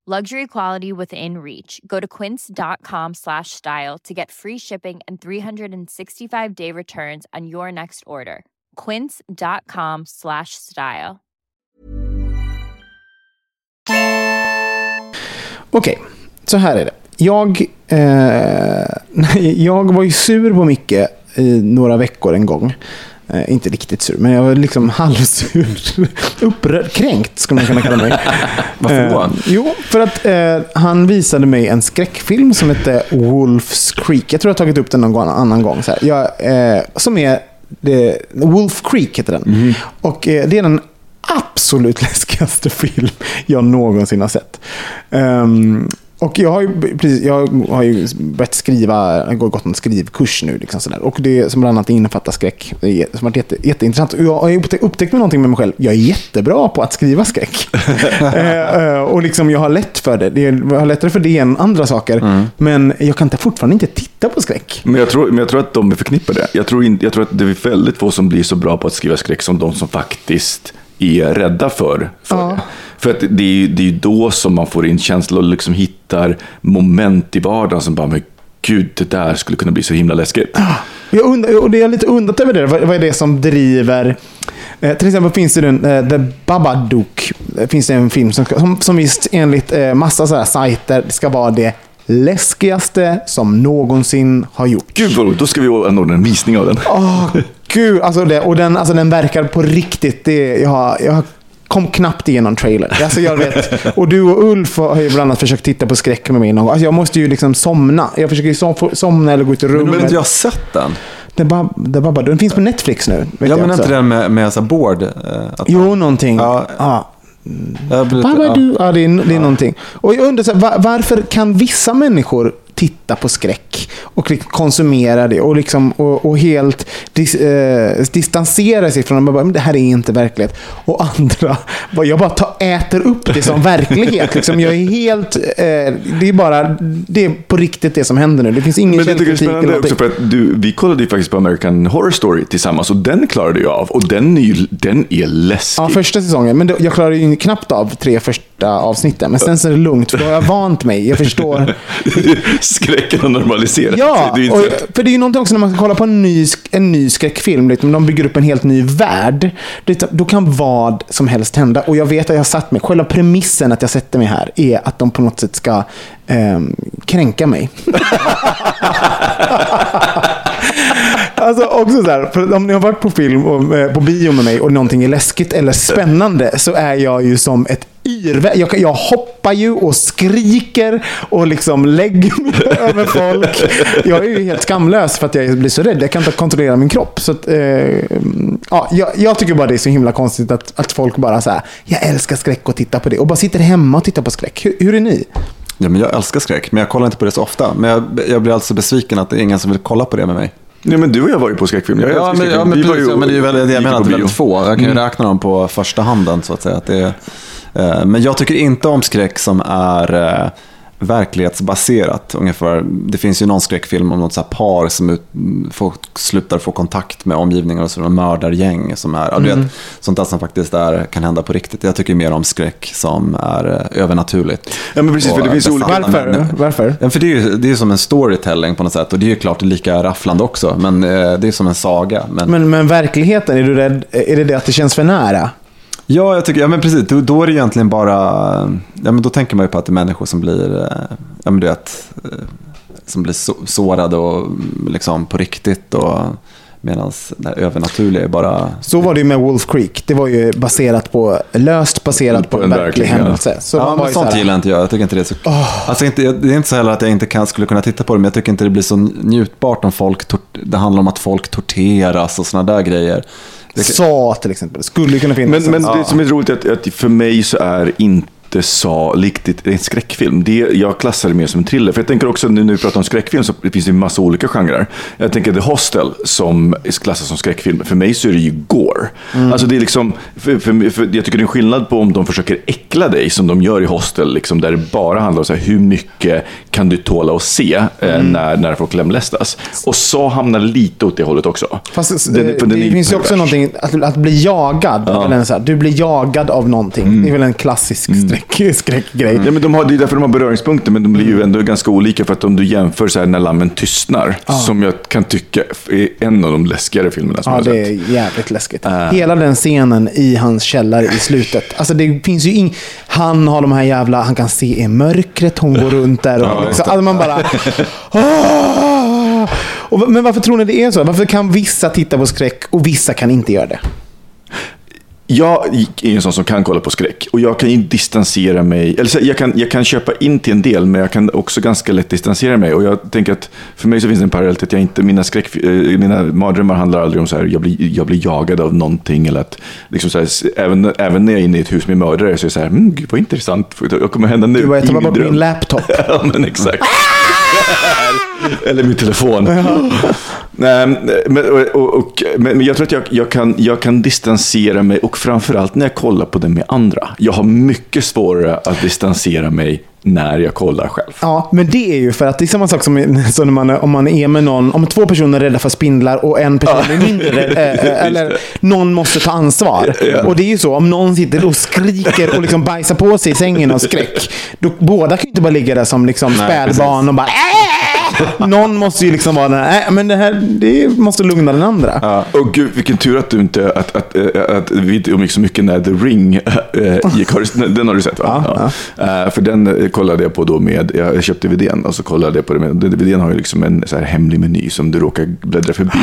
Luxury quality within reach. Go to quince.com slash style to get free shipping and 365 day returns on your next order. Quince.com slash style. Okej, så här är det. Jag, eh, jag var ju sur på Micke i några veckor en gång. Eh, inte riktigt sur, men jag var liksom halvsur. Upprörd, kränkt skulle man kunna kalla mig. Varför då? Eh, jo, för att eh, han visade mig en skräckfilm som hette Wolf's Creek. Jag tror jag har tagit upp den någon annan gång. Så. Jag, eh, som är det, Wolf Creek heter den. Och eh, det är den absolut läskigaste film jag någonsin har sett. Ehm, och jag har ju, precis, jag har ju börjat skriva, jag har gått en skrivkurs nu. Liksom sådär. Och det som bland annat innefattar skräck. Det är- som har varit jätte, jätteintressant. Och jag har ju upptäckt, upptäckt med någonting med mig själv. Jag är jättebra på att skriva skräck. Eh, eh, och liksom jag har lätt för det. det är, jag har lättare för det än andra saker. Men jag kan inte, fortfarande inte titta på skräck. Men jag, tror, men jag tror att de är förknippade. Jag tror, in, jag tror att det är väldigt få som blir så bra på att skriva skräck som de som faktiskt är rädda för, för Ja. det. För att det är, ju- det är ju då som man får in känslor och liksom hittar moment i vardagen som bara, men gud, det där skulle kunna bli så himla läskigt. Jag undrar, och det är lite undrat över det. Vad, vad är det som driver... Eh, till exempel finns det en, eh, The Babadook. Det finns det en film som, som, som visst enligt eh, massa så här sajter ska vara det läskigaste som någonsin har gjorts. Gud vad roligt, då ska vi anordna en visning av den. Åh, gud. Alltså, det, och den, alltså den verkar på riktigt. Det, jag, har- jag kom knappt igenom trailer. Alltså jag vet, och du och Ulf har ju bland annat försökt titta på skräck med mig någon gång. Alltså jag måste ju liksom somna. Jag försöker ju som, somna eller gå ut i Men rummet. du har inte jag sett den? Det bara, det bara, den finns på Netflix nu. Vet Ja, jag men också. inte den med, med så board? eh, Jo, någonting. Ja. Ja. jag blir lite- Baba ja. du. Ja, det är, det är någonting. Och jag undrar, så här, va- varför kan vissa människor titta på skräck och liksom konsumera det och, liksom, och, och helt dis, eh, distansera sig från det? Bara, "Men Det här är inte verklighet. Och andra, jag bara tar, äter upp det som verklighet. Liksom, jag är helt, eh, det är bara det är på riktigt det som händer nu. Det finns ingen Men jag tycker det är spännande också för att du, vi kollade ju faktiskt på American Horror Story tillsammans och den klarade jag av. Och den är den är läskig. Ja, första säsongen. Men då, jag klarade ju knappt av tre första avsnitten. Men sen så är det lugnt, för då har jag vant mig. Jag förstår. Skräcken har normaliserat Ja. Det och, för det är ju någonting också när man kollar på en ny, en ny skräckfilm. Liksom, de bygger upp en helt ny värld. Det, då kan vad som helst hända. Och jag vet att jag satt mig, själva premissen att jag sätter mig här är att de på något sätt ska eh, kränka mig. Alltså också så här, för om ni har varit på film och eh, på bio med mig och någonting är läskigt eller spännande så är jag ju som ett yrvä. Jag, jag hoppar ju och skriker och liksom lägger mig över folk. Jag är ju helt skamlös för att jag blir så rädd. Jag kan inte kontrollera min kropp. Så att, eh, ja, jag, jag tycker bara det är så himla konstigt att, att folk bara så här, jag älskar skräck och tittar på det. Och bara sitter hemma och tittar på skräck. Hur, hur är ni? Ja, men jag älskar skräck, men jag kollar inte på det så ofta. Men jag, jag blir alltså besviken att det är ingen som vill kolla på det med mig. Nej, men du och jag var ju på skräckfilm. Jag Ja, men, ja, men, Vi var precis, ju- ja, men det är ju väl det jag menar, att det är väldigt få. Jag kan ju räkna dem på första handen så att säga. Att det är, men jag tycker inte om skräck som är eh, verklighetsbaserat. Ungefär. Det finns ju någon skräckfilm om något så par som ut, får, slutar få kontakt med omgivningen och så de mördargäng. Som är, ja, du vet, sånt där som faktiskt är, kan hända på riktigt. Jag tycker mer om skräck som är eh, övernaturligt. Ja, men precis, för det finns olika- Varför? Varför? Ja, för det är ju det är som en storytelling på något sätt. Och det är ju klart lika rafflande också. Men eh, det är som en saga. Men, Men, men verkligheten, är du rädd? Är det det att det känns för nära? Ja, jag tycker, ja men precis. Då, då är det egentligen bara, ja men då tänker man ju på att det är människor som blir, eh, ja men du vet, eh, som blir så, sårade och mm, liksom på riktigt. Och medan det övernaturliga är bara, Så var det ju med Wolf Creek. Det var ju baserat på, löst baserat på, På en verklig händelse. Så ja men sånt här, gillar inte jag. Jag tycker inte det är så, alltså inte, det är inte så heller att jag inte kan, skulle kunna titta på det, men jag tycker inte det blir så njutbart om folk, tor- det handlar om att folk torteras och sådana där grejer. Sa till exempel. Skulle kunna finnas. Men, men en- det som är roligt är att, att för mig så är inte Sa riktigt en skräckfilm. Det, jag klassar det mer som en thriller. För jag tänker också nu när vi pratar om skräckfilm så finns det en massa olika genrer. Jag tänker The Hostel som klassas som skräckfilm. För mig så är det ju gore. Alltså det är liksom, för, för, för jag tycker det är en skillnad på om de försöker äckla dig som de gör i Hostel. Liksom, där det bara handlar om så här, hur mycket kan du tåla att se eh, när, när folk lemlästas. Och så hamnar lite åt det hållet också. Fast Den- det, den är det finns ju också någonting, att, att bli jagad. är väl en så här, du blir jagad av någonting. Det är väl en klassisk skräck, skräckgrej. Ja, men de har, det är därför de har beröringspunkter, men de blir ju ändå ganska olika. För att om du jämför så här när lammen tystnar, som jag kan tycka är en av de läskigare filmerna som Ja, jag har det sett. är jävligt läskigt. Hela den scenen i hans källare i slutet. Alltså det finns ju ing... Han har de här jävla... Han kan se i mörkret, hon går runt där. Och Ja, liksom, det. alltså man bara... Ah! Och, men varför tror ni det är så? Varför kan vissa titta på skräck och vissa kan inte göra det? Jag är en sån som kan kolla på skräck och jag kan ju distansera mig. Eller jag, kan, jag kan köpa in till en del, men jag kan också ganska lätt distansera mig. Och jag tänker att för mig så finns det en parallell till att jag inte, mina, skräck, eh, mina mardrömmar handlar aldrig om så här, jag blir, jag blir jagad av någonting. Eller att, liksom så här, även, även när jag är inne i ett hus med mördare så är det så här, mm, gud vad intressant, vad kommer hända nu? Du I bara min min laptop. Ja, men exakt. Eller min telefon. Nej, men, och, och, men jag tror att jag, jag, kan, jag kan distansera mig och framförallt när jag kollar på det med andra. Jag har mycket svårare att distansera mig när jag kollar själv. Ja, men det är ju för att det är samma sak som, som man, om man är med någon, om två personer är rädda för spindlar och en person är mindre rädd, äh, äh, eller någon måste ta ansvar. Och det är ju så, om någon sitter och skriker och liksom bajsar på sig i sängen av skräck, då, båda kan ju inte bara ligga där som liksom spädbarn och bara "Äh!" Någon måste ju liksom vara den här, "Äh, men det här det måste lugna den andra. Och gud, vilken tur att du inte, att, att, att, att vi inte umgicks så mycket när The Ring äh, gick. Den har du sett va? Ja, Eh, för den eh, kollade jag på då med, jag köpte DVDn och så kollade jag på det med, DVDn har ju liksom en så här hemlig meny som du råkar bläddra förbi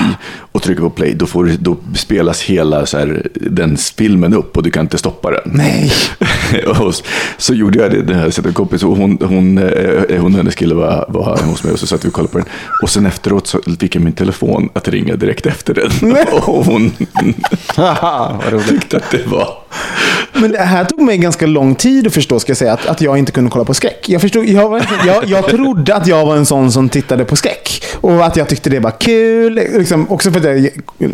och trycker på play. Då, får, då spelas hela så här, den filmen upp och du kan inte stoppa den. Nej. och så gjorde jag det, det här, satt en kompis och hon, hon, eh, hon och hennes kille var, var hos mig och så satt vi och kollade på den. Och sen efteråt så fick jag min telefon att ringa direkt efter den. och hon tyckte att det var... Men det här tog mig ganska lång tid att förstå, ska jag säga, att, att jag inte kunde kolla på skräck. Jag, förstod, jag, var, jag, jag trodde att jag var en sån som tittade på skräck. Och att jag tyckte det var kul. Liksom, också för att jag har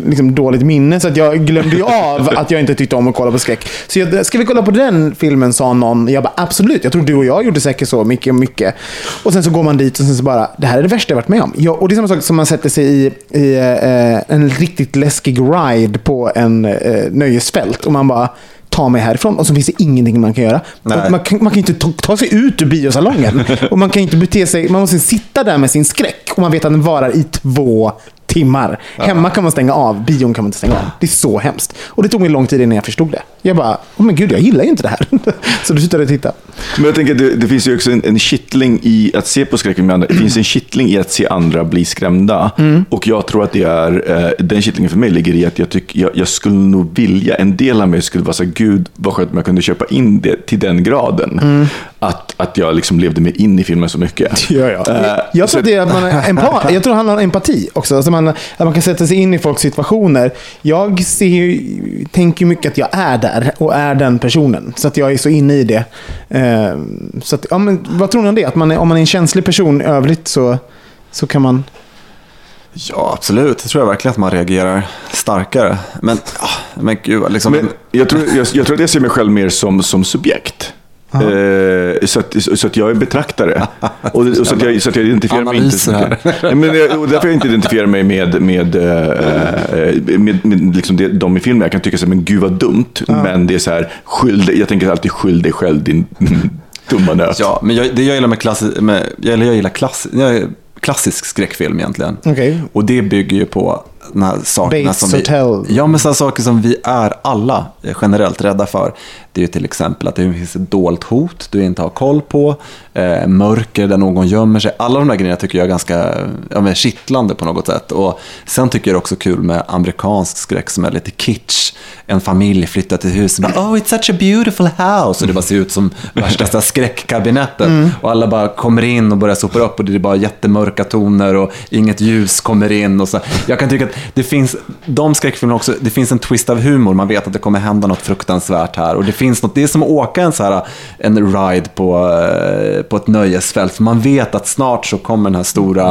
liksom, dåligt minne, så att jag glömde ju av att jag inte tyckte om att kolla på skräck. Så jag, ska vi kolla på den filmen, sa någon. Jag bara, absolut. Jag tror du och jag gjorde säkert så mycket och mycket. Och sen så går man dit och sen så bara, det här är det värsta jag varit med om. Jag, och det är samma sak som man sätter sig i, i eh, en riktigt läskig ride på en eh, nöjesfält. Och man bara, ta mig härifrån. Och så finns det ingenting man kan göra. Man kan, man kan inte ta, ta sig ut ur biosalongen. och man kan inte bete sig, man måste sitta där med sin skräck. Och man vet att den varar i två timmar. Hemma kan man stänga av, bion kan man inte stänga av. Det är så hemskt. Och det tog mig lång tid innan jag förstod det. Jag bara, oh men gud, jag gillar ju inte det här. så då slutade jag titta. Men jag tänker att det, det finns ju också en, en kittling i att se på skräckfilm med andra. Det finns en kittling i att se andra bli skrämda. Och jag tror att det är, eh, den kittlingen för mig ligger i att jag, tycker, jag, jag skulle nog vilja, en del av mig skulle vara så gud vad skönt om jag kunde köpa in det till den graden. Att, att jag liksom levde mig in i filmen så mycket. Ja, ja. Eh, Jag, jag så tror det är att man empa- Jag tror det handlar om empati också. Alltså man, att man kan sätta sig in i folks situationer. Jag ser, ju- tänker mycket att jag är där och är den personen. Så att jag är så inne i det. Eh, så att, ja, men, vad tror ni om det? Att man är, om man är en känslig person i övrigt så, så kan man... Ja, absolut. Det tror jag verkligen att man reagerar starkare. Men, ah, men gud, liksom... Men jag, tror, jag, jag tror att jag ser mig själv mer som, som subjekt. Eh, så, att, så att jag är betraktare. Och, och så, att jag, så att jag identifierar mig inte... Analyser här. Nej, men, jag- och därför jag inte identifierar mig med, med, eh, med, med liksom det, de i filmen. Jag kan tycka så här, men gud vad dumt. Men det är så här, skyll dig, jag tänker alltid skyll dig själv din dumma nöt. Ja, men jag, det jag gillar med, klassi, med jag, jag gillar klass, jag, klassisk skräckfilm egentligen. Okej. Och det bygger ju på sakerna Bates som vi... Hotel. Ja, men sådana saker som vi är alla generellt rädda för. Det är ju till exempel att det finns ett dolt hot du inte har koll på, eh, mörker där någon gömmer sig. Alla de där grejerna tycker jag är ganska ja, men kittlande på något sätt. Och sen tycker jag det är också kul med amerikansk skräck som är lite kitsch. En familj flyttar till huset och bara, oh it's such a beautiful house. Och det bara ser ut som värsta skräckkabinettet. Och alla bara kommer in och börjar sopa upp och det är bara jättemörka toner och inget ljus kommer in. Och så. Jag kan tycka att det finns, de skräckfilmerna också, det finns en twist av humor. Man vet att det kommer hända något fruktansvärt här. Och det finns något, det är som att åka en, så här, en ride på, eh, på ett nöjesfält. För man vet att snart så kommer den här stora,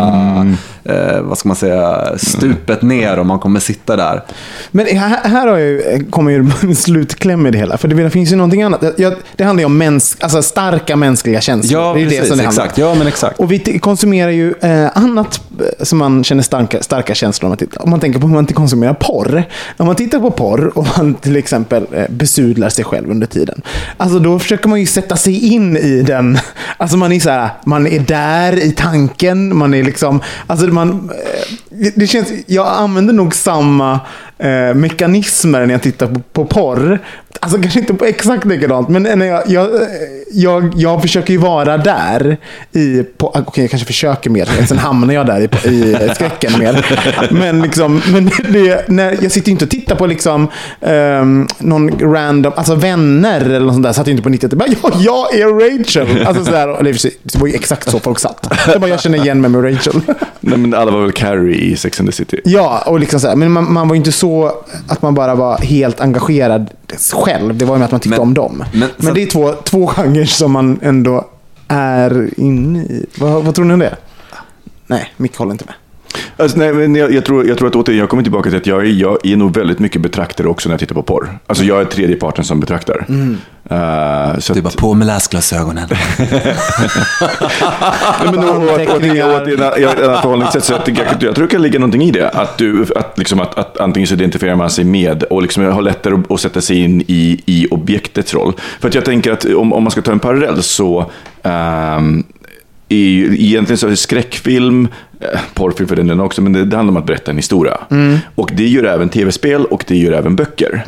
eh, vad ska man säga, stupet ner och man kommer sitta där. Men här, här har jag kommer ju slutkläm i det hela. För det finns ju någonting annat. Jag, det handlar ju om mäns, alltså starka mänskliga känslor. Ja, det är precis, det som det handlar exakt. Ja, men exakt. Och vi konsumerar ju eh, annat eh, som man känner starka, starka känslor om. Man, tänker på hur man inte konsumerar porr. Om man tittar på porr och man till exempel eh, besudlar sig själv under tiden. Alltså då försöker man ju sätta sig in i den. Alltså man är så här, man är där i tanken. Man är liksom, alltså man, eh, det- känns, jag använder nog samma eh, mekanismer när jag tittar på, på porr. Alltså kanske inte på exakt likadant, men när jag, jag, jag, jag försöker ju vara där. i på- Okej, jag kanske försöker mer, sen hamnar jag där i, i skräcken mer. Men, liksom, men det, när, jag sitter ju inte och tittar på liksom, ehm, någon random, alltså vänner eller något sånt där. Satt ju inte på 90 bara, ja, jag är Rachel. Alltså, så där, eller, det var ju exakt så folk satt. Det bara, jag känner igen mig med Rachel. Nej, men alla var väl Carrie i Sex and the City. Ja, och liksom så här, men man, man var ju inte så att man bara var helt engagerad själv. Det var ju med att man tyckte Men- om dem. Men, men sen- det är två, två genrer som man ändå är inne i. Vad, vad tror ni om det? Nej, Micke håller inte med. Alltså, nej, men jag, jag, tror, jag tror att återigen, jag kommer tillbaka till att jag är, jag är nog väldigt mycket betraktare också när jag tittar på porr. Alltså jag är tredje parten som betraktar. Eh, så Du att, bara på med läsglasögonen. Nej, men, och, och, och, ett förhållningssätt. Så jag, jag, jag tror det kan ligga någonting i det. Att, du, att, liksom, att, att antingen så identifierar man sig med och liksom har lättare att, att sätta sig in i, i objektets roll. För att jag tänker att om, om man ska ta en parallell så ehm, är ju, egentligen så är skräckfilm, porrfilm för den delen också, men det, det handlar om att berätta en historia. Och det gör även tv-spel och det gör även böcker.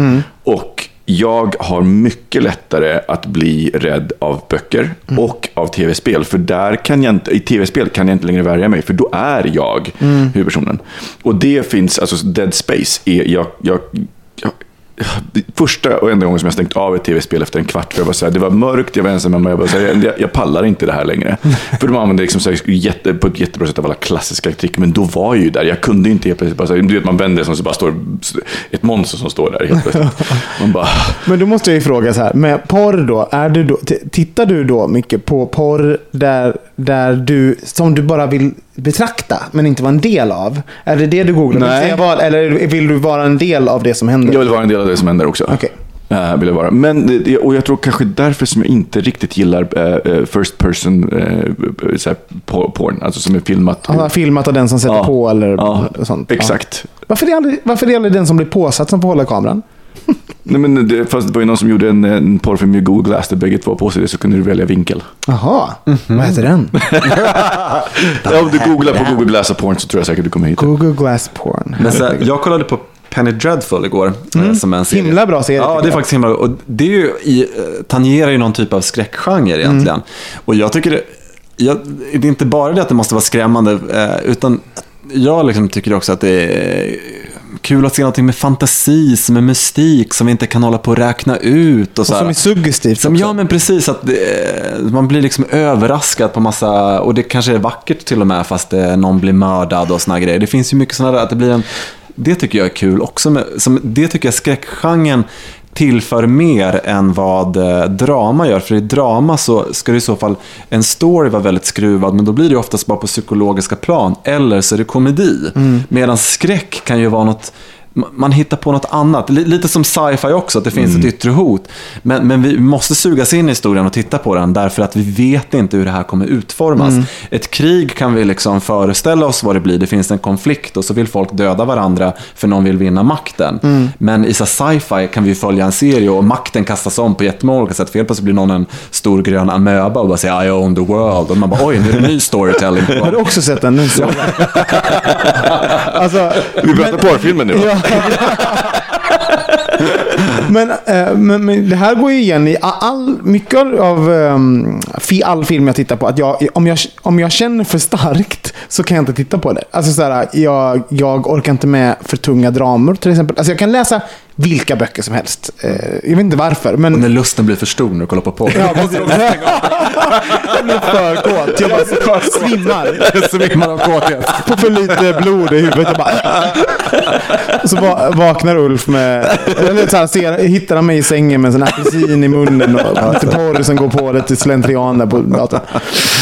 Och jag har mycket lättare att bli rädd av böcker och av tv-spel. För där kan jag inte, i tv-spel kan jag inte längre värja mig, för då är jag huvudpersonen. Och det finns, alltså Dead Space, är, jag, jag, jag, Första och enda gången som jag stängt av ett tv-spel efter en kvart, för jag var så här, det var mörkt, jag var ensam hemma, jag, bara så här, jag, jag pallar inte det här längre. För de använde liksom så här, jätte, på ett jättebra sätt av alla klassiska trick, men då var jag ju där. Jag kunde inte helt plötsligt bara, så här, du vet man vänder sig och så bara står ett monster som står där helt plötsligt. Man bara, Men då måste jag ju fråga så här, med porr då, är du då tittar du då mycket på porr där, där du, som du bara vill betrakta, men inte vara en del av? Är det det du googlar? Vill Nej. säga vad- Eller vill du vara en del av det som händer? jag vill vara en del av det som händer också. Okej. Eh, vill jag vara. Men, och jag tror kanske därför som jag inte riktigt gillar eh, first person uh, så här, por- porn, alltså som är filmat. Han har filmat av den som sätter på eller sånt. Exakt. Varför är, det aldrig, varför är det aldrig den som blir påsatt som får hålla kameran? Nej, men det, fast det var ju någon som gjorde en, en porrfilm med Google Glass där bägge två på sig det så kunde du välja vinkel. Jaha, Mhm. vad heter den? Ja, om du googlar på Google Glass och porn så tror jag säkert du kommer hit. Google Glass Porn. Men så, jag kollade på Penny Dreadful igår. eh, Som en serie. Himla bra serie, Ja, det är faktiskt himla bra. Och det är ju i, eh, tangerar ju någon typ av skräckgenre egentligen. Mm. Och jag tycker det, jag, det är inte bara det att det måste vara skrämmande, eh, utan jag liksom tycker också att det är kul att se någonting med fantasi, som är mystik, som vi inte kan hålla på och räkna ut. Och, Och så som är suggestivt Som, också. ja, men precis. Att det, man blir liksom överraskad på massa, och det kanske är vackert till och med, fast det, någon blir mördad och såna grejer. Det finns ju mycket sådana där, att det blir en, det tycker jag är kul också. Med, som, det tycker jag skräckgenren tillför mer än vad eh, drama gör. För i drama så ska det i så fall, en story vara väldigt skruvad, men då blir det oftast bara på psykologiska plan. Eller så är det komedi. Medan skräck kan ju vara något man hittar på något annat. Li- Lite som sci-fi också, att det finns ett yttre hot. Men, men vi måste sugas in i historien och titta på den därför att vi vet inte hur det här kommer utformas. Ett krig kan vi liksom föreställa oss vad det blir. Det finns en konflikt och så vill folk döda varandra för någon vill vinna makten. Men i så sci-fi kan vi följa en serie och makten kastas om på jättemånga olika sätt. För helt plötsligt blir någon en stor grön amöba och bara säger I own the world. Och man bara oj, nu är det ny storytelling. Har du också sett den? Nu alltså, Vi pratar porrfilmen nu? Ja. men, eh, men, men det här går ju igen i all, mycket av um, all film jag tittar på. Att jag, om, jag, om jag känner för starkt så kan jag inte titta på det. Alltså så här, jag, jag orkar inte med för tunga dramer till exempel. Alltså jag kan läsa vilka böcker som helst. Eh, jag vet inte varför. Men, Och när lusten blir för stor när du kollar på porr. Ja, precis. jag blir för kåt. Jag bara svimmar. Svimmar av kåthet. På för lite blod i huvudet. Jag bara... Och så va- vaknar Ulf med... Eller så här, ser, hittar han mig i sängen med en sån här apelsin i munnen och lite porr som går på lite slentrian där på datorn.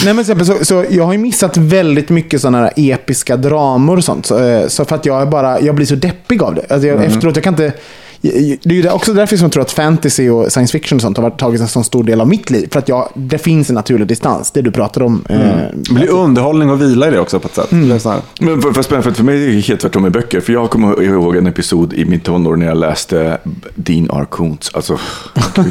Nej, men så, så jag har ju missat väldigt mycket sådana här episka dramor och sånt. Så, eh, så för att jag bara... Jag blir så deppig av det. Alltså jag, Efteråt, jag kan inte... Det är ju också därför som jag tror att fantasy och science fiction och sånt har varit- tagit en sån stor del av mitt liv. För att jag, det finns en naturlig distans, det du pratar om. eh, Det blir underhållning och vila i det också på ett sätt. Det är så här. Men för, för, för, för mig är det helt tvärtom med böcker. För jag kommer ihåg en episod i min tonår när jag läste Dean R. Koontz. Alltså,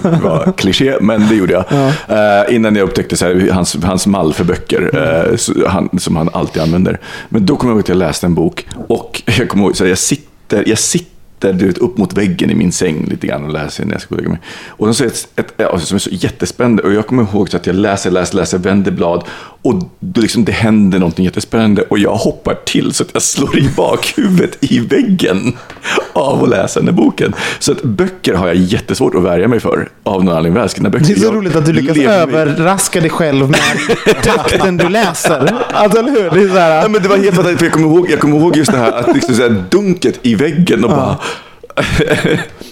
det var kliché, men det gjorde jag. Eh, innan jag upptäckte så här, hans, hans mall för böcker, eh, så, han, som han alltid använder. Men då kommer jag ihåg att jag läste en bok och jag kommer ihåg, så här, jag sitter, jag sitter du vet, upp mot väggen i min säng lite grann och läser när jag ska gå och lägga mig. Och de säger ett, ett, ja, som är så jättespännande. Och jag kommer ihåg så att jag läser, läser, läser, vänder blad. Och då liksom det händer någonting jättespännande. Och jag hoppar till så att jag slår i bakhuvudet i väggen av att läsa den här boken. Så att böcker har jag jättesvårt att värja mig för. Av någon anledning. Välskrivna böcker. Det är så roligt att du lyckas överraska dig själv med takten du läser. Alltså, eller hur? Det är så här, Ja, men det var helt fantastiskt, för jag kommer ihåg, jag kommer ihåg just det här, att liksom så här dunket i väggen och bara...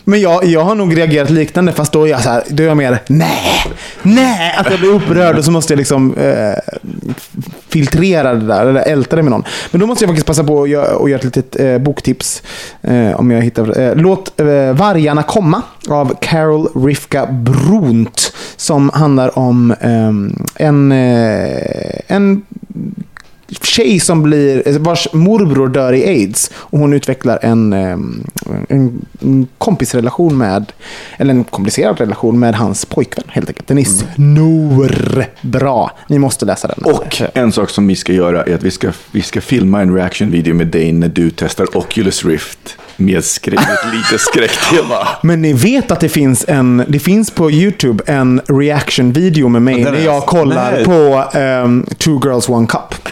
Men jag, jag har nog reagerat liknande, fast då är jag så här, då är jag mer nej, nej, att jag blir upprörd och så måste jag liksom eh, filtrera det där, eller älta det med någon. Men då måste jag faktiskt passa på att göra, och göra ett litet eh, boktips, eh, om jag hittar eh, Låt eh, vargarna komma av Carol Rifka Brunt, som handlar om ehm, en, eh, en tjej som blir, vars morbror dör i aids. Och hon utvecklar en, en, kompisrelation med, eller en komplicerad relation med hans pojkvän helt enkelt. Den är snorbra. Ni måste läsa den. Och en sak som vi ska göra är att vi ska, vi ska filma en reaction-video med dig när du testar Oculus Rift med skräck, ett litet skräcktema. Men ni vet att det finns en, det finns på YouTube en reaction-video med mig när är- jag kollar Nej. på ehm, Two Girls One Cup.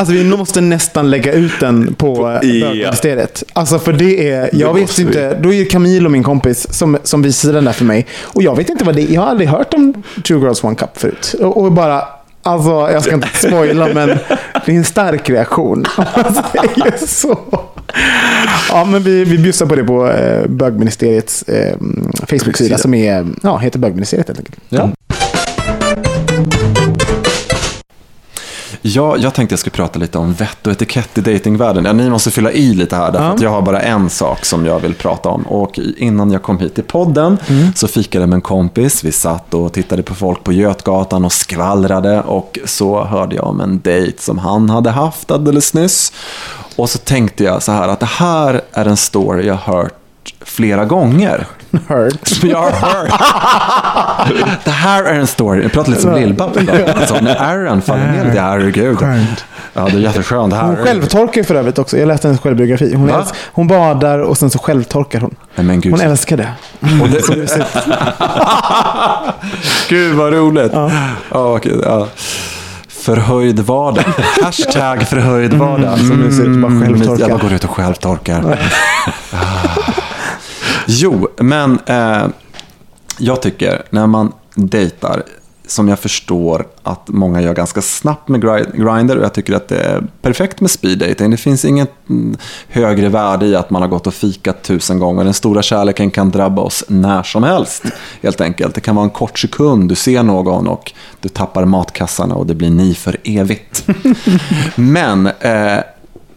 Alltså vi måste nästan lägga ut den på eh, ja. bögministeriet. Alltså för det är, jag vet måste vi. inte, då är Camilo min kompis som, som visade den där för mig. Och jag vet inte vad det är, jag har aldrig hört om Two Girls One Cup förut. Och, och bara, alltså jag ska inte spoila men det är en stark reaktion. Alltså, det är så. Ja, men vi, vi bjussar på det på eh, bögministeriets eh, Facebook-sida som är, ja, heter bögministeriet helt enkelt. Ja. Ja, jag tänkte jag skulle prata lite om vett och etikett i datingvärlden. Ja, ni måste fylla i lite här, därför Ja. att jag har bara en sak som jag vill prata om. Och innan jag kom hit till podden Mm. så fikade jag med en kompis. Vi satt och tittade på folk på Götgatan och skvallrade. Och så hörde jag om en dejt som han hade haft alldeles nyss. Och så tänkte jag så här att det här är en story jag hört flera gånger. Hurt. Jag har hört. Det här är en story. Jag pratar lite som Lill-Babben. Alltså, när Aaron faller ner lite. Herregud. Skönt. Ja, det är jätteskönt. Det här Hon självtorkar för övrigt också. Jag läste hennes självbiografi. Hon, älsk, hon badar och sen så självtorkar hon. Men gud. Hon älskar det. Och det... Gud vad roligt. Ja. okej, ja. Förhöjd vardag. Hashtag förhöjd vardag. Så nu ser det ut bara självtorka. Jag bara går ut och självtorkar. Jo, men eh, jag tycker när man dejtar, som jag förstår att många gör ganska snabbt med Grindr och jag tycker att det är perfekt med speed dating. Det finns inget mm, högre värde i att man har gått och fikat tusen gånger. Den stora kärleken kan drabba oss när som helst, helt enkelt. Det kan vara en kort sekund, du ser någon och du tappar matkassarna och det blir ni för evigt. Men eh,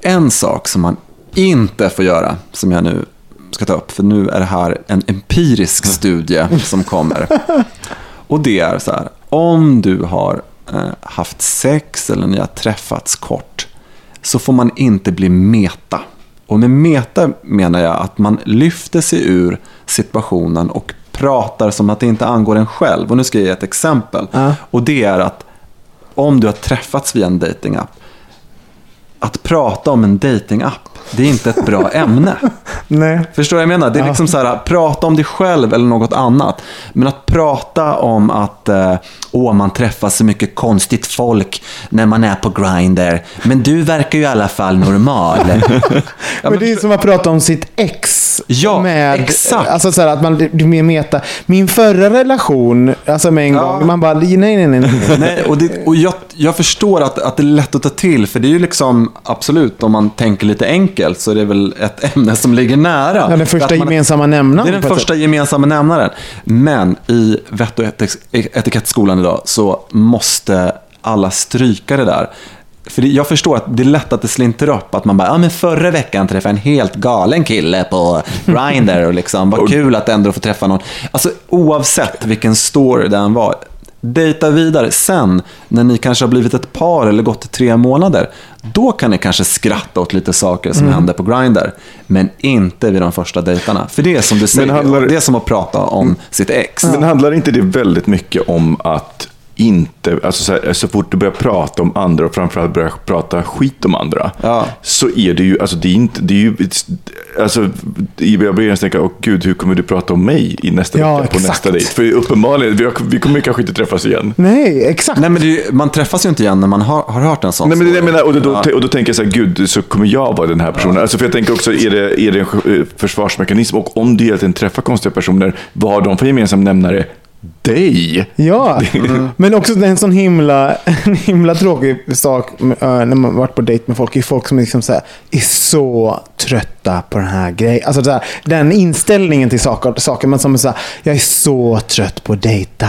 en sak som man inte får göra, som jag nu ska ta upp, för nu är det här en empirisk studie som kommer. Och det är så här, om du har eh, haft sex eller ni har träffats kort, så får man inte bli meta. Och med meta menar jag att man lyfter sig ur situationen och pratar som att det inte angår en själv. Och nu ska jag ge ett exempel. Ja. Och det är att om du har träffats via en datingapp, att prata om en datingapp, det är inte ett bra ämne. Nej. Förstår du vad jag menar? Det är Ja. liksom så här, prata om dig själv eller något annat. Men att prata om att eh, åh, man träffar så mycket konstigt folk när man är på Grindr. Men du verkar ju i alla fall normal. Ja, men det är som att prata om sitt ex. Ja, med, exakt. Alltså så här att man är mer meta. Min förra relation, alltså med en Ja. gång, man bara nej, nej, nej. nej. Nej, och, det, och jag, jag förstår att, att det är lätt att ta till, för det är ju liksom, absolut, om man tänker lite enkelt så är det väl ett ämne som ligger nära. Ja, den första man- gemensamma nämnaren. Det är den första gemensamma nämnaren. Men i vett och etik- etikettskolan idag så måste alla stryka det där. För det- jag förstår att det är lätt att det slinter upp. Att man bara, ja men förra veckan träffade jag en helt galen kille på Grindr och liksom, vad kul att ändå få träffa någon. Alltså oavsett vilken story den var. Dejta vidare sen, när ni kanske har blivit ett par eller gått tre månader. Då kan ni kanske skratta åt lite saker som händer på Grindr. Men inte vid de första dejtarna. För det är som du säger, handlar- det är som att prata om sitt ex. Men handlar inte det väldigt mycket om att inte, alltså så, här, så fort du börjar prata om andra och framförallt börjar prata skit om andra, Ja. så är det ju, alltså det är inte, det är ju, alltså jag börjar tänka, åh gud, hur kommer du prata om mig i nästa Ja, vecka på exakt. nästa dejt? För uppenbarligen, vi, har, vi kommer ju kanske inte träffas igen. Nej, exakt. Nej, men det man träffas ju inte igen när man har, har hört en sån Nej, men det jag menar, och, då, Ja. och då tänker jag så här, gud, så kommer jag vara den här personen. Alltså, för jag tänker också, är det, är det en eh, försvarsmekanism? Och om du egentligen träffar konstiga personer, vad har de för gemensam nämnare? Dig! Ja, men också en sån himla, en himla tråkig sak eh, när man varit på dejt med folk. är folk som liksom så här, är så trötta på den här grejen. Alltså så här, den inställningen till saker, saker man som är så här, jag är så trött på att dejta.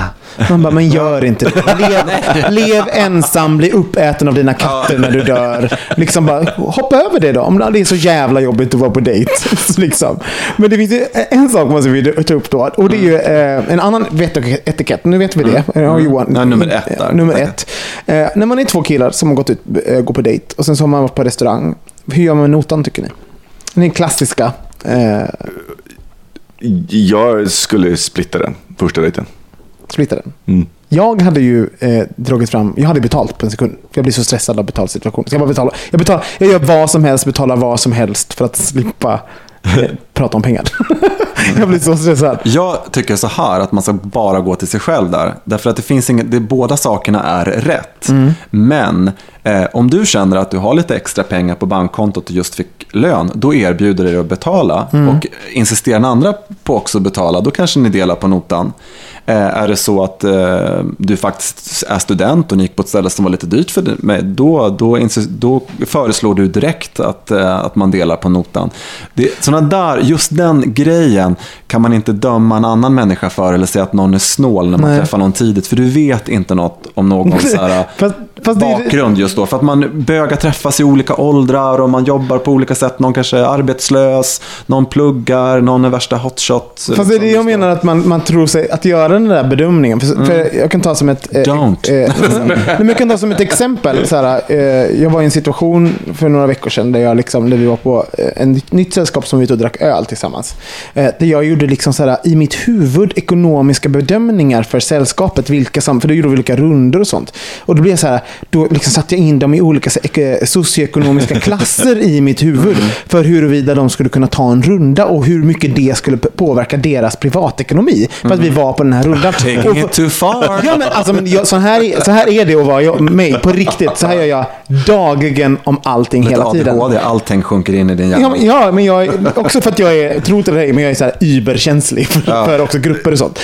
Man bara, men gör inte det. Lev, lev ensam, bli uppäten av dina katter när du dör. Liksom bara, hoppa över det då. Om det är så jävla jobbigt att vara på dejt. Liksom. Men det finns ju en sak måste vi ta upp då. Och det är ju eh, en annan vettetikett. Nu vet vi det. Ja, Johan. Nej, nummer ett där. Nummer ett. Eh, när man är två killar som har gått ut eh, går på dejt och sen så har man varit på restaurang. Hur gör man med notan tycker ni? Den klassiska. Eh, Jag skulle splitta den, första dejten. splitta den. Mm. Jag hade ju eh, dragit fram, jag hade betalt på en sekund. Jag blir så stressad av betalsituation. Så jag bara betalar. Jag, betalar, jag gör vad som helst, betalar vad som helst för att slippa eh, prata om pengar. jag blir så stressad. Jag tycker så här att man ska bara gå till sig själv där. Därför att det finns inget, det, båda sakerna är rätt. Men eh, om du känner att du har lite extra pengar på bankkontot och just fick lön, då erbjuder det dig att betala. Och insisterar den andra på också att betala, då kanske ni delar på notan. Eh, är det så att eh, du faktiskt är student och ni gick på ett ställe som var lite dyrt för dig, då, då, då föreslår du direkt att, eh, att man delar på notan. Det, såna där, just den grejen kan man inte döma en annan människa för eller säga att någon är snål när man Nej. träffar någon tidigt? För du vet inte något om någons så här, Fast, bakgrund just då. För att man bögar träffas i olika åldrar och man jobbar på olika sätt. Någon kanske är arbetslös, någon pluggar, någon är värsta hotshot. Fast det är det jag menar att man, man tror sig att göra den där bedömningen. För, för jag kan ta som ett... eh, Don't. eh, nej, men jag kan ta som ett exempel. Så här, eh, jag var i en situation för några veckor sedan där, jag liksom, där vi var på eh, en nytt- sällskap som vi ute och drack öl tillsammans. Eh, där jag gjorde liksom så här, i mitt huvud ekonomiska bedömningar för sällskapet. Vilka som, för då gjorde vi olika runder och sånt. Och då blev jag så här, då liksom satte jag in dem i olika ek- socioekonomiska klasser i mitt huvud. För huruvida de skulle kunna ta en runda och hur mycket det skulle påverka deras privatekonomi. För att vi var på den här rundan. Taking it too far. Ja, men alltså, men jag, så, här, är- så här är det att vara jag, mig på riktigt. Så här gör jag dagligen om allting Lite hela tiden. ADHD, allting sjunker in i din hjärna. Ja, men, ja, men jag också för att jag är, tro till dig, men jag är så här überkänslig för, för också grupper och sånt.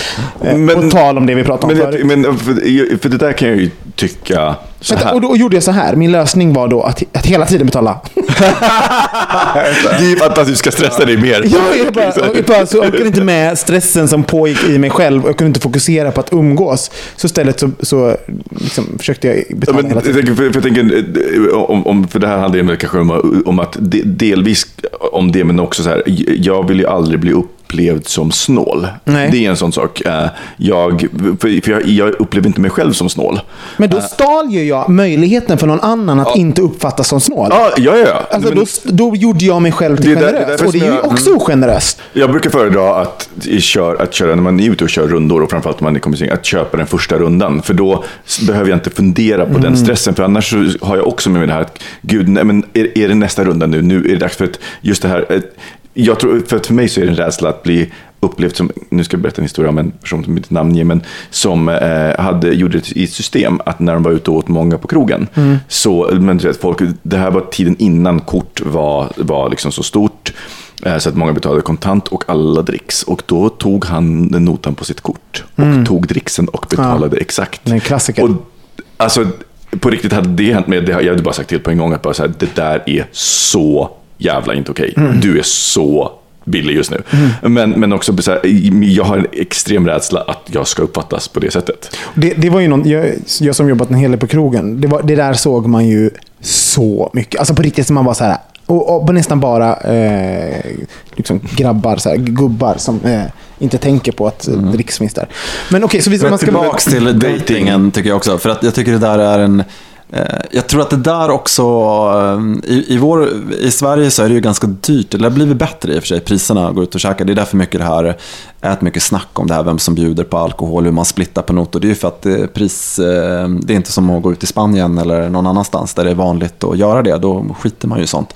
Eh, Men- och tal om det vi pratade om Men, förut. men för, för det där kan jag ju tycka så Vänta, här. och då gjorde jag så här. Min lösning var då att, att hela tiden betala. Det är för att du ska stressa dig mer. Jag, jag, bara, jag, bara, så jag orkade inte med stressen som pågick i mig själv. Jag kunde inte fokusera på att umgås. Så istället så, så liksom, försökte jag Ja, betala men, hela jag tiden. tänker, för, jag tänker, eh, om, om, för det här handlar ju kanske om, om att de, delvis om det, men också så här, jag vill ju aldrig bli upplevd som snål. Nej. Det är en sån sak. Eh, Jag, för jag, jag upplever inte mig själv som snål. Men då stal ju jag möjligheten för någon annan att inte uppfattas som snål. Ja, ja, ja. Alltså, Men- då, då gjorde jag mig själv till Det är där- det generös. och det är ju jag- också ogeneröst. Jag brukar föredra att, kör, att köra, när man är ute och kör rundor och framförallt om man är kompisgäng, att köpa den första rundan. För då behöver jag inte fundera på Mm. den stressen. För annars har jag också med mig det här att, gud, nej, men är, är det nästa runda nu? Nu är det dags för att, just det här. eh, Jag tror, för för mig så är det en rädsla att bli upplevt som, nu ska jag berätta en historia om en person som mitt namn ger, men som eh, hade, gjorde det i ett system att när de var ute och åt många på krogen, så, men du vet, folk, det här var tiden innan kort var, var liksom så stort, eh, så att många betalade kontant och alla dricks. Och då tog han den notan på sitt kort och tog dricksen och betalade exakt. Det är en klassiker. Och, alltså, på riktigt hade det hänt med, det, jag hade bara sagt till på en gång att bara så här, det där är så jävla inte okej. Du är så billig just nu. Men, men också, så här, jag har en extrem rädsla att jag ska uppfattas på det sättet. Det, det var ju någon, jag, jag som jobbat en hel del på krogen, det, var, det där såg man ju så mycket. Alltså på riktigt, man var så här, och, och nästan bara eh, liksom grabbar, så här, gubbar som eh, inte tänker på att mm. dricks finns där. Men okej, så vi, man ska... tillbaks till datingen tycker jag också. För att jag tycker det där är en... eh, Jag tror att det där också, eh, i, i, vår, i Sverige så är det ju ganska dyrt, eller det har blivit bättre i och för sig, priserna går ut och käkar. Det är därför mycket det här, ät mycket snack om det här, vem som bjuder på alkohol, hur man splittar på notor. Det är ju för att det, är pris, eh, det är inte som att gå ut i Spanien eller någon annanstans där det är vanligt att göra det, då skiter man ju i sånt.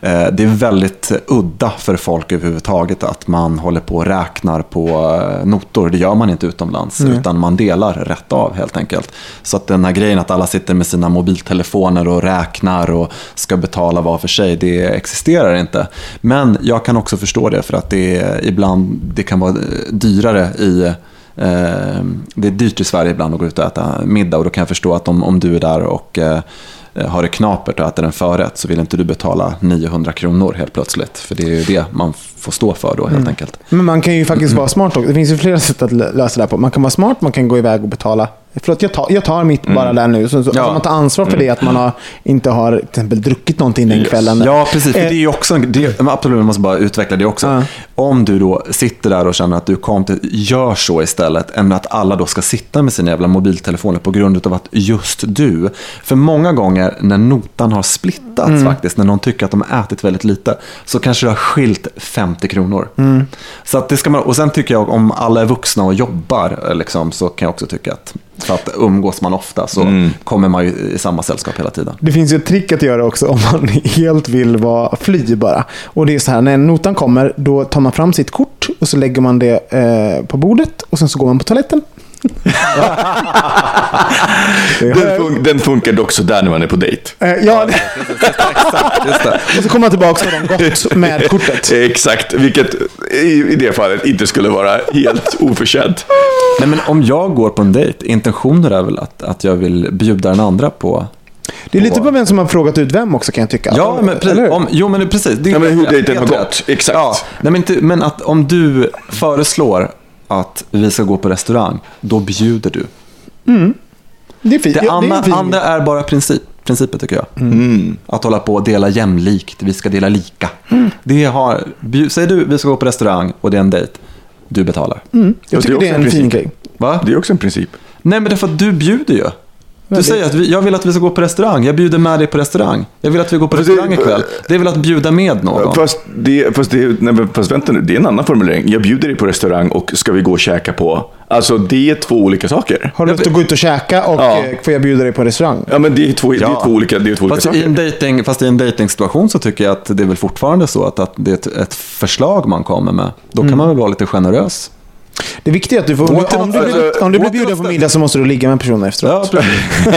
Eh, Det är väldigt udda för folk överhuvudtaget att man håller på och räknar på eh, notor. Det gör man inte utomlands, utan man delar rätt av helt enkelt. Så att den här grejen att alla sitter med sina mobiltelefoner och räknar och ska betala var för sig, det existerar inte. Men jag kan också förstå det för att det är, ibland det kan vara eh, dyrare i eh, det är dyrt i Sverige ibland att gå ut och äta middag och då kan jag förstå att om, om du är där och eh, har det knapert och äter en förrätt så vill inte du betala 900 kronor helt plötsligt. För det är ju det man får stå för då helt enkelt. Men man kan ju faktiskt vara smart också. Det finns ju flera sätt att lö- lösa det här på. Man kan vara smart, man kan gå iväg och betala. Förlåt, jag tar, jag tar mitt bara där nu. Så, så, Ja. alltså man tar ansvar för det, att man har, inte har till exempel druckit någonting den Yes. kvällen. Ja, precis. För Eh, det är ju också, en- det, men absolut, jag måste bara utveckla det också. Ja. Om du då sitter där och känner att du kom till, gör så istället, än att alla då ska sitta med sina jävla mobiltelefoner på grund av att just du, för många gånger när notan har splittats Mm. faktiskt, när någon tycker att de har ätit väldigt lite, så kanske du har skilt 50 kronor. Mm. Så att det ska man, och sen tycker jag om alla är vuxna och jobbar, eh, liksom, så kan jag också tycka att för att umgås man ofta så kommer man ju i samma sällskap hela tiden. Det finns ju ett trick att göra också om man helt vill vara fly bara. Och det är så här, när notan kommer, då tar man fram sitt kort och så lägger man det eh, på bordet och sen så går man på toaletten. Den, fun- den funkar dock sådär när man är på dejt. Eh, ja, det- Just det. och så kommer man tillbaka och har de gått med kortet. Exakt, vilket i, i det fallet inte skulle vara helt oförtjänt. Nej, men om jag går på en dejt, intentionen är väl att, att jag vill bjuda den andra på Det är lite på vem som har frågat ut vem också kan jag tycka. Ja, men precis. Om, jo, men precis. Det är Ja, men hur dejten har gått. Exakt. Ja, nej, men, inte, men att om du föreslår att vi ska gå på restaurang, då bjuder du. det är fint. Det Ja, det är andra, andra är bara princip, principer tycker jag. Mm. Att hålla på och dela jämlikt, vi ska dela lika. Det har, säger du vi ska gå på restaurang och det är en dejt, du betalar. Jag det är tycker det också är en en fin princip. grej. Va? Det är också en princip. Nej, men det är för att du bjuder ju. Du det- säger att vi, jag vill att vi ska gå på restaurang, jag bjuder med dig på restaurang. Jag vill att vi går på Fast det- restaurang ikväll. Det är väl att bjuda med någon. Fast, det, fast, det, nej, fast vänta nu, det är en annan formulering. Jag bjuder dig på restaurang och ska vi gå och käka på. Alltså det är två olika saker. Har du lust att gå ut och käka och Ja. eh, får jag bjuda dig på restaurang? Ja men det är två, det är Ja. två olika, det är två olika Fast i, en saker. dating, fast i en dejtingsituation så tycker jag att det är väl fortfarande så att, att det är ett, ett förslag man kommer med. Då kan man väl vara lite generös. Det viktiga är att du får, om, Åter om, du, blir- om du blir bjuden på middag så måste du ligga med personen efteråt. Ja.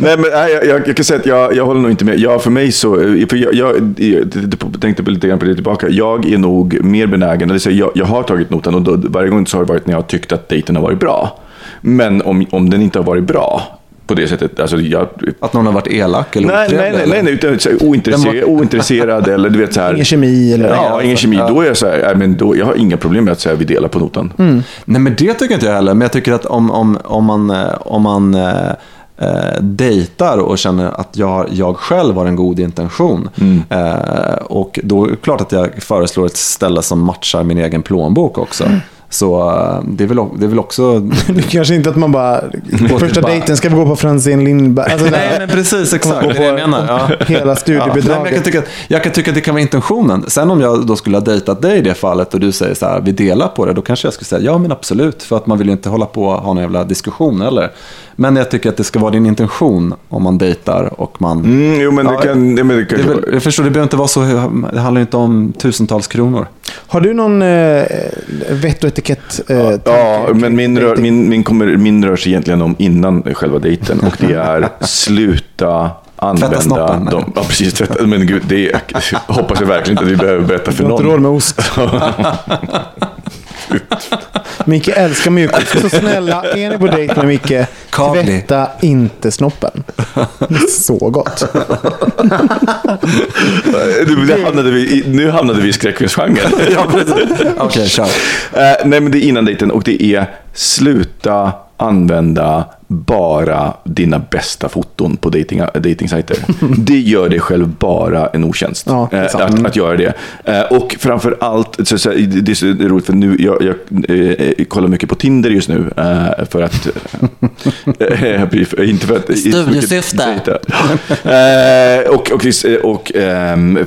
Nej, men, nej, jag, jag, jag kan säga att jag, jag håller nog inte med. Ja, för mig så, för jag, jag, jag tänkte lite grann på det tillbaka. Jag är nog mer benägen, eller så, jag, jag har tagit notan och då, varje gång så har det varit när jag har tyckt att dejten har varit bra. Men om, om den inte har varit bra på det sättet, alltså jag, Att någon har varit elak eller Nej, nej, otrevlig, nej, eller? nej, nej utan ointresserad, ointresserad eller du vet så här. Ingen kemi eller... Ja, ingen kemi. Då är jag så här, nej, men då, jag har inga problem med att säga vi delar på notan. Nej, men det tycker inte jag heller. Men jag tycker att om, om, om man, eh, om man eh, eh, dejtar och känner att jag, jag själv har en god intention. Eh, och då är det klart att jag föreslår ett ställe som matchar min egen plånbok också. Så eh, det är väl, det är väl också... Det kanske inte att man bara... Första bara- dejten ska vi gå på Franzén Lindberg. Alltså, Nej, men precis, exakt. Det är det jag menar. Ja. Hela Ja, nej, jag, studiebidraget. kan tycka, att- jag kan tycka att det kan vara intentionen. Sen om jag då skulle ha dejtat dig i det fallet och du säger så här, vi delar på det, då kanske jag skulle säga ja men absolut. För att man vill ju inte hålla på och ha någon jävla diskussion heller. Men jag tycker att det ska vara din intention om man dejtar och man... Mm, jo, men det Ja, kan... Ja, men det Det kan väl, jag förstår, det behöver inte vara så, det handlar inte om tusentals kronor. Har du någon eh, vett och etikett? Eh, Ja, tanke men min, rör, min, min, kommer, min rör sig egentligen om innan själva dejten. Och det är sluta använda snoppen, de, ja, precis, tvätta, men gud, det är, hoppas jag verkligen inte att vi behöver berätta för Du har inte någon. råd med ost. Micke älskar mjukost. Så snälla, är ni på dejt med Micke, Kavli. tvätta inte snoppen. Så gott. Nu, hamnade vi, i- nu hamnade vi i skräckfilmsgenren. Okej, kör. Eh, nej, men det är innan dejten och det är sluta använda bara dina bästa foton på dating, datingsajter. Det gör dig själv bara en otjänst. Ja, eh, att, att göra det. Eh, och framför allt, så, så, det är så roligt för nu, jag, jag eh, kollar mycket på Tinder just nu. Eh, för att, eh, inte för att... Studiesyfte. Eh, och och, och ehm, eh,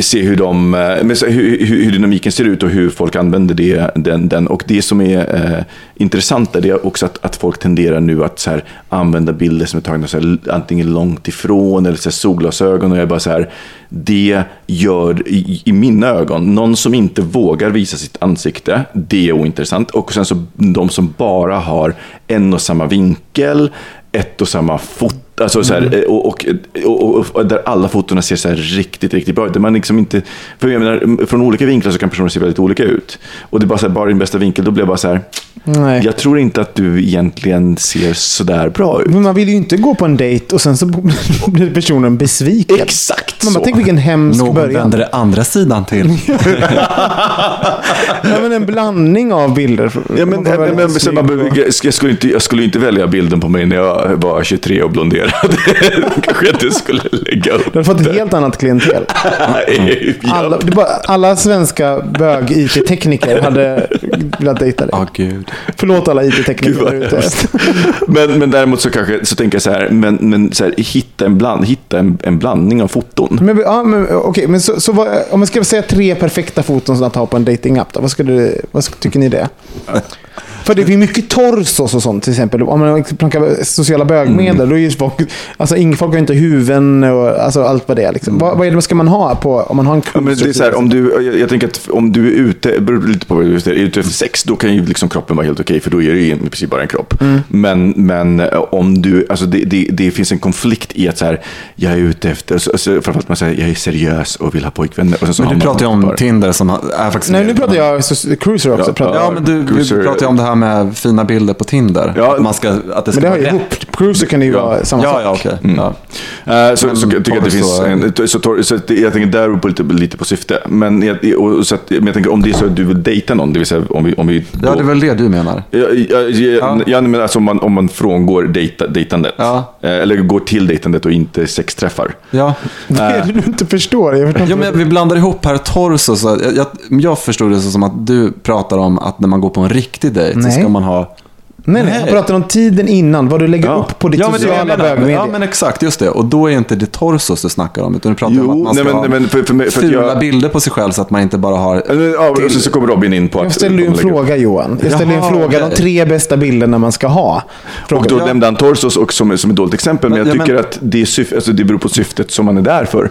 se hur, de, eh, men så hur, hur, dynamiken ser ut och hur folk använder det. Den, den. Och det som är eh, intressant är också att, att folk tenderar nu att så här, använda bilder som är tagna så här, antingen långt ifrån eller så här, solglasögon. Och jag bara så här, det gör i, i mina ögon, någon som inte vågar visa sitt ansikte, det är ointressant. Och sen så de som bara har en och samma vinkel, ett och samma foto. Alltså så här, och, och, och, och, där alla fotona ser så här riktigt, riktigt bra ut. Där Man liksom inte, för jag menar, från olika vinklar så kan personer se väldigt olika ut. Och det är bara så här, bara din bästa vinkel, då blir jag bara så här, Nej. jag tror inte att du egentligen ser så där bra ut. Men man vill ju inte gå på en dejt och sen så blir personen besviken. Exakt Man bara, så. tänk vilken hemsk Någon början. vänder det andra sidan till. Ja, men en blandning av bilder. Ja, men, men, men, jag, jag, skulle inte, jag skulle inte välja bilden på mig när jag var 23 och blonderad. kanske jag inte skulle lägga upp. Du har fått ett helt annat klientel. Alla, bara, alla svenska bög-IT-tekniker hade velat dejta dig. Ja, gud. Förlåt alla IT-tekniker där ute. men, men däremot så, kanske, så tänker jag så här, men, men så här, hitta, en, bland, hitta en, en blandning av foton. Men, ja, men, okej, men så, så vad, om man ska säga tre perfekta foton som att ha på en datingapp vad, skulle, vad tycker ni det? För det är mycket torsos och sånt till exempel. Om man plockar sociala bögmedel, då är ju folk, alltså ingen folk har inte huvuden och alltså allt vad det är. Liksom. Vad, vad är det ska man ha på om man har en Ja, men det är så här, om du, jag, jag tänker att om du är ute, beror lite på vad du är ute är du ute efter sex, då kan ju liksom kroppen vara helt okej, för då är det ju i princip bara en kropp. Men, men eh, om du, alltså det, det, det finns en konflikt i att så här, jag är ute efter, så, så, framförallt man säger jag är seriös och vill ha pojkvänner. Och så Men du pratar ju om bara- Tinder som är faktiskt... Nej, nu pratar jag så- cruiser också. Ja, pratar Ja, men du, Cruiser- du pratar ju om det här här med fina bilder på Tinder. Ja. att, man ska, att det ska Men det har vara ju ihop. Cruiser kan ju vara samma Ja, sak. ja, okej. Mm. Ja. Eh, så, Men så jag tycker att det finns torso- en, så, tor- så att det- jag tänker där beror på lite, lite på syfte. Men jag, och, så att, men jag tänker om det är så att du vill dejta någon, det vill säga om vi... Om vi ja, det är väl det du menar? Ja, ja, ja, ja. men alltså om man, om man frångår dejta, dejtandet. Ja. Eh, Eller går till dejtandet och inte sexträffar. Ja. Det är det du inte förstår. Jag förstår Ja, men vi blandar ihop här torso. Så jag, jag, jag förstod det så som att du pratar om att när man går på en riktig dejt Nej. så ska man ha nej, nej, jag pratar om tiden innan. Vad du lägger Ja. upp på ditt Ja, men det är det jag sociala menar. bögmedie. Ja, men exakt. Just det. Och då är inte det torsos du snackar om. Utan du pratar om att Jo, man ska nej, men, ha nej, men för, för, mig- för att fula jag... bilder på sig själv så att man inte bara har... Ja, och så, så kommer Robin in på att... Jag ställde ju en fråga Johan. Jag ställde ju en Jaha, fråga. okej. De tre bästa bilderna man ska ha. Och Fråga. då Ja. nämnde han torsos och som, som ett dåligt exempel. Men jag Ja, men- tycker att det, är syf, alltså det beror på syftet som man är där för.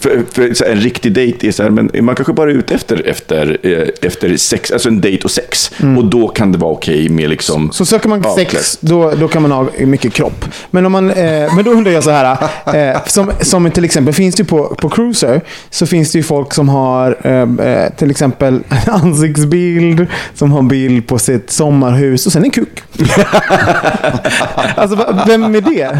för, för så här, en riktig dejt är så här, men man kanske bara är ute efter, efter, eh, efter sex, alltså en dejt och sex. Och då kan det vara okej med liksom... Mm. Så söker man sex, då, då kan man ha mycket kropp. Men, om man, eh, men då undrar jag så här. Eh, som, som till exempel finns det ju på, på Cruiser. Så finns det ju folk som har eh, eh, till exempel en ansiktsbild. Som har en bild på sitt sommarhus och sen en kuk. alltså vem är det?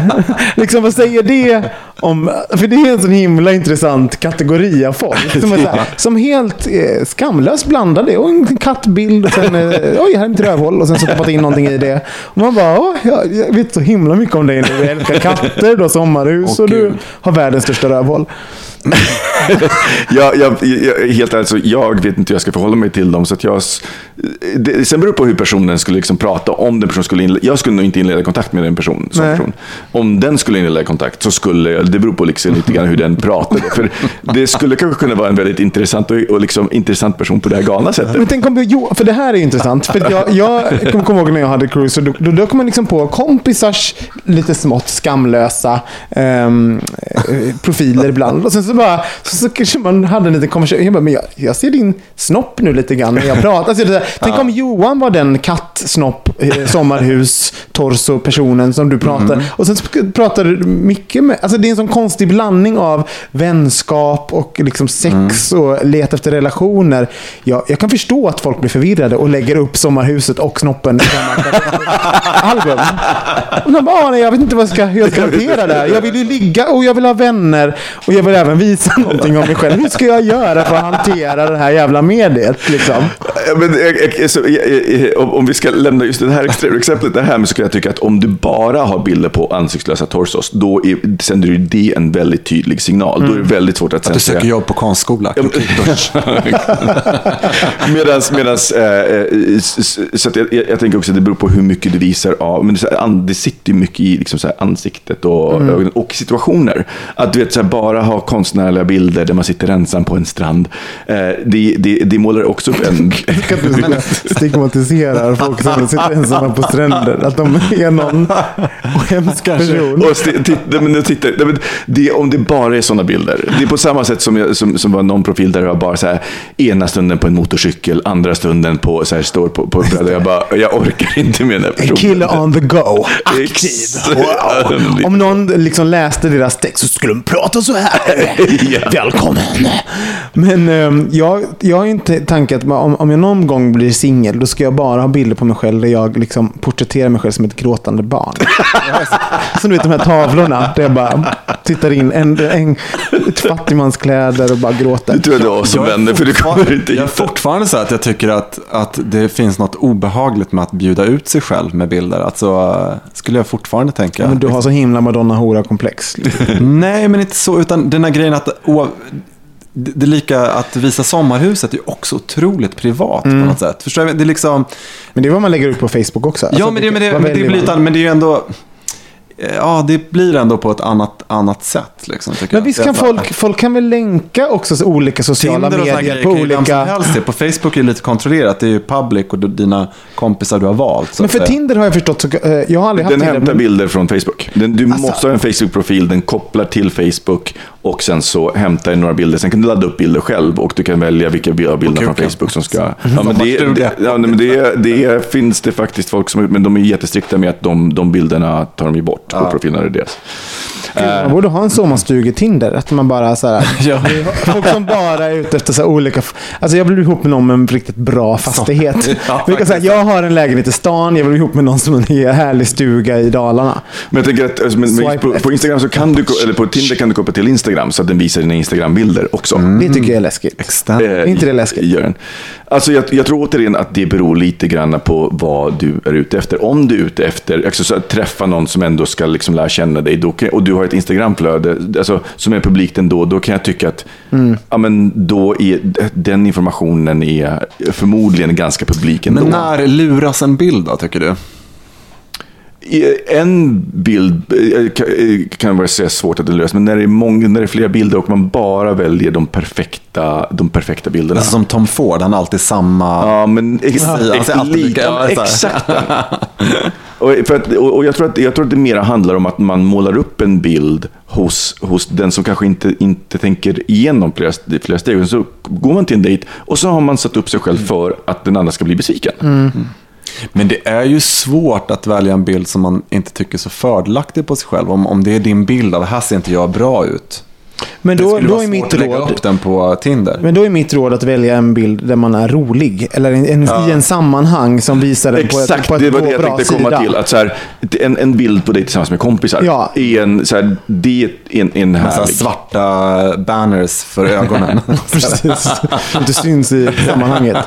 liksom vad säger det om... För det är en sån himla intressant kategori av folk. Som, är här, som helt eh, skamlöst blandar det. Och en kattbild och sen... Eh, oj, här är mitt rövhål. Och sen så stoppat in någonting i det. Och man bara, åh, jag, jag vet så himla mycket om dig nu. Du älskar katter, du har sommarhus Åh, och du Gud. har världens största rövhål. jag, jag, jag, helt ärligt, så jag vet inte hur jag ska förhålla mig till dem. Så att jag, det, sen beror det på hur personen skulle liksom prata. Om den personen skulle inleda, jag skulle nog inte inleda kontakt med en person. Som Nej. person. Om den skulle inleda kontakt så skulle, det beror på liksom lite grann hur den pratade. För det skulle kanske kunna vara en väldigt intressant och, och liksom intressant person på det här galna sättet. Men tänk om jo, för det här är intressant. För jag, jag kommer ihåg när jag hade cruiser, då, då dök man liksom på kompisars lite smått skamlösa eh, profiler ibland. Och sen så bara, så, så kanske man hade en liten konversation. Jag bara, men jag, jag ser din snopp nu lite grann när jag pratar. Alltså, det tänk om Johan var den kattsnopp, eh, sommarhus, torso personen som du pratar. Och sen så pratar du mycket med, alltså det är en sån konstig blandning av vänskap och liksom sex och leta efter relationer. Jag, jag kan förstå att folk blir förvirrade och lägger upp sommarhuset och snoppen i samma album. Och de bara, "Ah, nej, jag vet inte vad jag ska, hur jag ska hantera det här. Jag vill ju ligga och jag vill ha vänner och jag vill även visa någonting om mig själv. Hur ska jag göra för att hantera det här jävla mediet? Liksom? Men, jag- jag- så, jag- jag- om- vi ska lämna just det här exemplet det här med så kan jag tycka att om du bara har bilder på ansiktslösa torsos, då är, sänder ju det en väldigt tydlig signal. Då är det väldigt svårt att, Att sen du söker säga- jobb på konstskola. Medans, medans, eh, eh, så att jag, jag, jag tänker också att det beror på hur mycket du visar av, men det, det sitter ju mycket i liksom så ansiktet och ögonen och situationer. Att du vet, så här, bara ha konstnärliga bilder där man sitter ensam på en strand, eh, det, det, det målar också upp en... Kan du stigmatiserar folk som sitter ensamma på stränder? Att de är någon hemsk person? Och titta, men, titta, men det, om det bara är sådana bilder. Det är på samma sätt som, jag, som, som var någon profil där var bara så här, ena stunden på en motorcykel, andra stunden på, så här, står på, på. Jag bara, jag orkar inte med den här En personen. kille on the go. Aktiv. Wow. Om någon liksom läste deras text så skulle de prata så här. Ja. Välkommen. Men ehm, jag, jag har inte tanken att om, om jag någon gång blir singel då ska jag bara ha bilder på mig själv där jag liksom porträtterar mig själv som ett gråtande barn. Som du vet de här tavlorna där jag bara tittar in en, en, fattigmanskläder och bara gråter. Det tror jag du har som vänner, för du kommer fortfarande- inte Jag är fortfarande så att jag tycker att, att det finns något obehagligt med att bjuda ut sig själv med bilder. Alltså, skulle jag fortfarande tänka. Men du har så himla Madonna-hora-komplex. Nej, men inte så. Utan den här grejen att... det det är lika att visa sommarhuset är också otroligt privat Mm. på något sätt. Förstår jag? Det är liksom... Men det är vad man lägger ut på Facebook också. ja, Alltså, men det, men, det, men, det men det är ju ändå... Ja, det blir ändå på ett annat, annat sätt. Liksom, tycker Men visst Jag kan folk, folk kan väl länka också så olika sociala medier på olika... helst. På Facebook är det lite kontrollerat. Det är ju public och dina kompisar du har valt. så Men att för säga. Tinder har jag förstått, så, eh, jag har aldrig haft Den Tinder. hämtar men- bilder från Facebook. Den, du Alltså- måste ha en Facebook-profil, den kopplar till Facebook och sen så hämtar den några bilder. Sen kan du ladda upp bilder själv och du kan välja vilka bi- av bilderna Okej, från okej. Facebook som ska... Ja, men det, det, ja, men det, det finns det faktiskt folk som... Men de är jättestrikta med att de, de bilderna tar de ju bort på profilerna. Det är deras. Man borde ha en sommarstuge-Tinder. Att man bara så här, Ja. Folk som bara är ute efter så här olika... Alltså jag vill bli ihop med någon med en riktigt bra fastighet. Ja, kan säga, jag har en lägenhet i stan, jag vill bli ihop med någon som har en härlig stuga i Dalarna. Men jag tänker att alltså, men, men på, på Instagram så kan du, eller på Tinder kan du koppla till Instagram så att den visar dina Instagram-bilder också. Det tycker jag är läskigt. Extend. Eh, inte det läskigt? Gör den. Alltså jag, jag tror återigen att det beror lite grann på vad du är ute efter. Om du är ute efter alltså, så att träffa någon som ändå ska liksom lära känna dig då kan, och du har ett Instagramflöde alltså, som är publikt ändå, då kan jag tycka att Mm. ja, men då är, den informationen är förmodligen ganska publik ändå. Men när luras en bild då, tycker du? En bild eh, kan- eh, vara så svårt att löser, men när det, är många, när det är flera bilder och man bara väljer de perfekta, de perfekta bilderna. Alltså som Tom Ford, han har alltid samma... Ja, men ex, Ja, han ser alltid lika, lika- ja, ja, så här. exakt. och, för att, och, jag, tror att, jag tror att det mer handlar om att man målar upp en bild hos, hos den som kanske inte, inte tänker igenom flera, flera steg. Så går man till en dejt och så har man satt upp sig själv för att den andra ska bli besviken. Men det är ju svårt att välja en bild som man inte tycker är så fördelaktig på sig själv. Om, om det är din bild av, här ser inte jag bra ut. Men Det då, skulle då vara är svårt mitt att lägga råd... upp den på Tinder. Men då är mitt råd att välja en bild där man är rolig. Eller en, en, i en sammanhang som visar den på ett, Exakt, på ett det var det jag tänkte komma sida. till. Att så här, en, en bild på dig tillsammans med kompisar Ja. är en, så här, det är en, en Med så här härlig... svarta banners för ögonen. Precis. Inte syns i sammanhanget.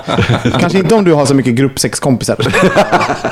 Kanske inte om du har så mycket gruppsexkompisar.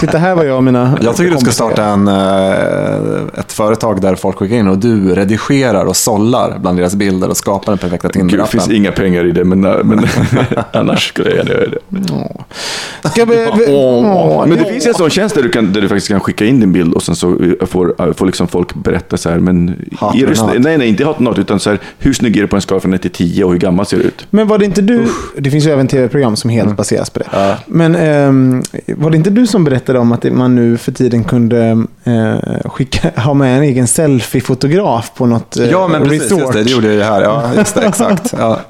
Titta här var jag och mina Jag tycker du ska kompisar. starta en, eh, ett företag där folk skickar in och du redigerar och sållar bland deras bilder och skapar den perfekta Gud, det finns inga pengar i det, men, men annars skulle jag göra det. Ska vi, vi, åh, Men det finns en sån tjänst där du, kan, där du faktiskt kan skicka in din bild och sen så får, får liksom folk berätta så här, men... Hat är du, nej, nej, inte hat not, utan så här, hur snygg är du på en skala från 1 till 10 och hur gammal ser du ut? Men var det inte du, det finns ju även tv-program som helt baseras på det. Men ehm, var det inte du som berättade om att man nu för tiden kunde eh, skicka, ha med en egen selfie-fotograf på något eh, Ja, men precis. resort? Det, gjorde jag ju här. Ja, just det, exakt. Ja.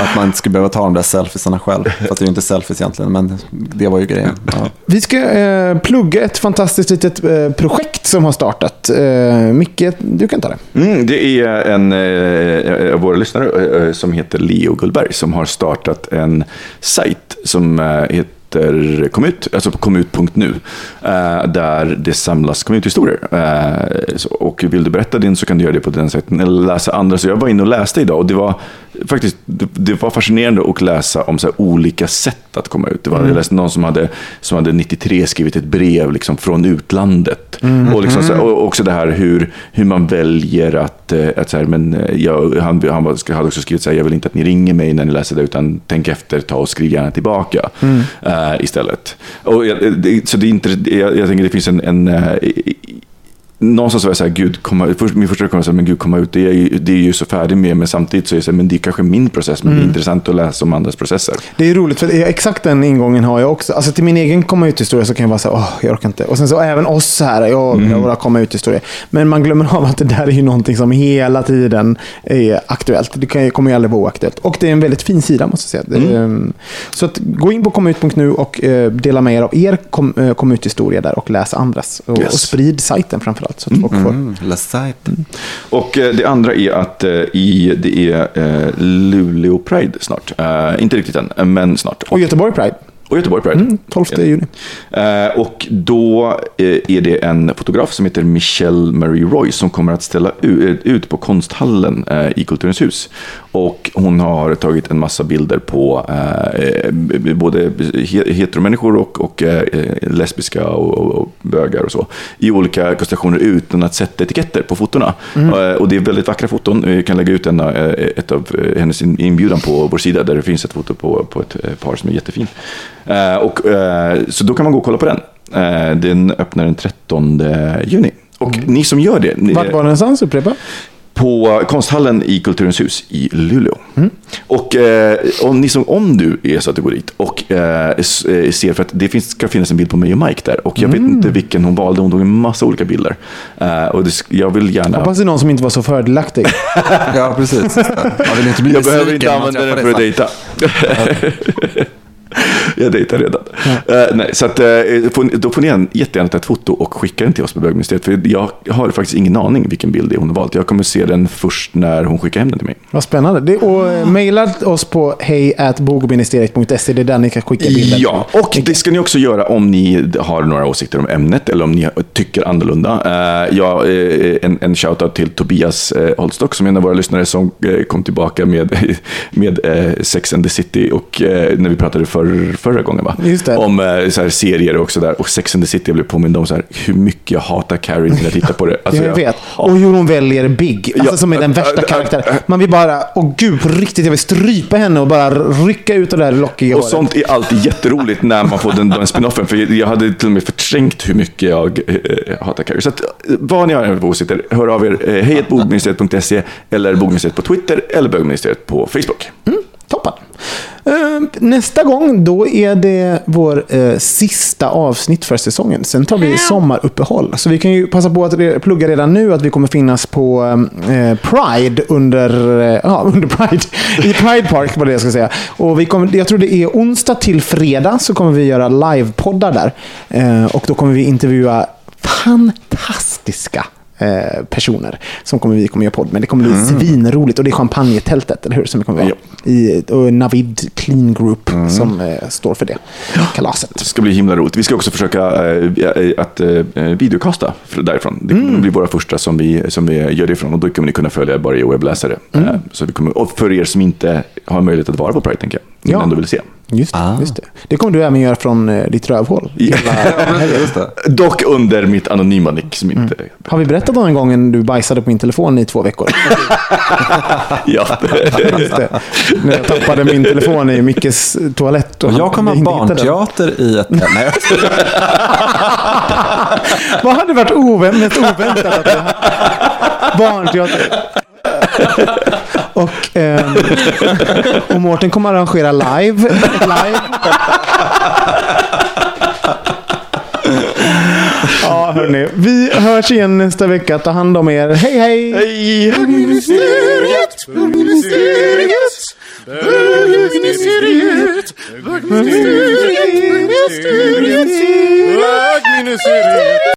Att man inte skulle behöva ta de där selfiesarna själv. För att det är ju inte selfies egentligen, men det var ju grejen. Ja. Vi ska eh, plugga ett fantastiskt litet eh, projekt som har startat. Eh, Micke, du kan ta det. Mm, det är en eh, av våra lyssnare eh, som heter Leo Gullberg som har startat en sajt som eh, heter Kom ut, alltså på komut.nu, eh, där det samlas kommunhistorier. Eh, och vill du berätta din så kan du göra det på den sajten, eller läsa andra. Så jag var inne och läste idag och det var faktiskt det, var fascinerande att läsa om så olika sätt att komma ut. Det var, Jag läste någon som hade, som hade 93 skrivit ett brev liksom från utlandet. Och, liksom här, och också det här hur, hur man väljer att, eh, att så här, men eh, jag, han, han hade också skrivit så här, jag vill inte att ni ringer mig när ni läser det, utan tänk efter, ta och skriv gärna tillbaka eh, istället. Och, jag- det, så det är inte, jag, jag tänker det finns en, en Någonstans var jag så här, gud, komma, min första reaktion var så men gud, komma ut, det är, ju, det är ju så färdig med, men samtidigt så är det så här, men det är kanske min process, men det är intressant att läsa om andras processer. Det är roligt, för exakt den ingången har jag också. Alltså till min egen komma ut-historia så kan jag vara så här, åh, jag orkar inte. Och sen så även oss här, jag mm. komma ut-historia. Men man glömmer av att det där är ju någonting som hela tiden är aktuellt. Det kan, kommer ju aldrig vara oaktuellt. Och det är en väldigt fin sida måste jag säga. Ehm, Så att gå in på komut.nu och eh, dela med er av er kom, eh, kom ut-historia där och läs andras. Och, Yes. och sprid sajten framförallt. Så att folk får. Mm, sajten. Och eh, det andra är att eh, i, det är eh, Luleå Pride snart. Inte riktigt än, men snart. Och Göteborg Pride, Och Göteborg Pride. mm, 12 juni. Eh, och då eh, är det en fotograf som heter Michelle Marie Roy som kommer att ställa eh, ut på konsthallen eh, i Kulturens hus. Och hon har tagit en massa bilder på eh, både he- heteromänniskor och, och lesbiska och, och, och bögar och så. I olika konstellationer utan att sätta etiketter på fotona. Eh, och det är väldigt vackra foton. Vi kan lägga ut en, ett av hennes in- inbjudan på vår sida där det finns ett foto på, på ett par som är jättefint. Eh, och, eh, så då kan man gå och kolla på den. Eh, den öppnar den 13 juni. Och ni som gör det, ni, Vart var det någonstans? Upprepa. på konsthallen i Kulturens hus i Luleå. Och eh, om, ni som, om du är så att du går dit och eh, ser, för att det finns, ska finnas en bild på mig och Mike där. Och jag vet inte vilken hon valde, hon tog en massa olika bilder. Eh, och det, jag vill gärna... Hoppas det är någon som inte var så fördelaktig. Ja, precis. Jag vill inte bli Jag behöver inte man använda den för att dejta. jag dejtar redan. Eh, nej, så att, får, då får ni gärna- jättegärna ta ett foto och skicka den till oss på bögministeriet. För jag har faktiskt ingen aning vilken bild det är hon har valt. Jag kommer se den först när hon skickar hem den till mig. Vad spännande. Det, och eh, mejla oss på hejatbogoministeriet.se. Det är där ni kan skicka bilder. Ja, och det ska ni också göra om ni har några åsikter om ämnet eller om ni tycker annorlunda. Eh, ja, en, en shoutout till Tobias Holstock som är en av våra lyssnare som kom tillbaka med, med Sex and the City och när vi pratade för, förra gången va? Om eh, så här, serier och sådär. Och Sex and the City, jag blev påmind om så här, hur mycket jag hatar Carrie när jag tittar på det. Alltså, jag vet. hatar- Och hur hon väljer Big. Alltså Ja, som är den äh, värsta äh, karaktären. äh, Man vill bara, åh gud, på riktigt, jag vill strypa henne och bara rycka ut det där lockiga Och håret. sånt är alltid jätteroligt när man får den, den spinoffen. För jag hade till och med förträngt hur mycket jag eh, hatar Carrie. Så att, eh, vad ni har för åsikter, hör av er. Eh, Hejatbogministeriet.se eller bogministeriet på Twitter eller bögministeriet på Facebook. Toppen. Eh, nästa gång, då är det vår eh, sista avsnitt för säsongen. Sen tar vi sommaruppehåll. Så vi kan ju passa på att plugga redan nu att vi kommer finnas på eh, Pride under, eh, ja, under Pride. I Pride Park var det jag ska säga. Och vi kommer, jag tror det är onsdag till fredag så kommer vi göra livepoddar där. Och då kommer vi intervjua fantastiska eh, personer som kommer vi kommer göra podd med. Det kommer bli svinroligt och det är champagnetältet, eller hur? Som det kommer vara. I, och Navid Clean Group som eh, står för det kalaset. Det ska bli himla roligt. Vi ska också försöka eh, eh, att eh, videokasta därifrån. Det kommer bli våra första som vi, som vi gör ifrån och då kommer ni kunna följa bara i webbläsare. Eh, Så vi kommer, och för er som inte har möjlighet att vara på Pride, tänker jag, men Ja. ändå vill se. Just det, Ah. just det. Det kommer du även göra från eh, ditt rövhål. Ja. Dock under mitt anonyma nick som inte... Har vi berättat om en gång du bajsade på min telefon i två veckor? Ja. Just det. När jag tappade min telefon i Mickes toalett. Och han jag kommer ha den. barnteater i ett... Nej, Vad hade varit ovänt, mest oväntat? Att det... Barnteater. Och, ehm, och Mårten kommer arrangera live. Live. Ja, hörni. Vi hörs igen nästa vecka. Ta hand om er. Hej, hej! Hej! Bögministeriet, bögministeriet, bögministeriet, bögministeriet, bögministeriet, bögministeriet.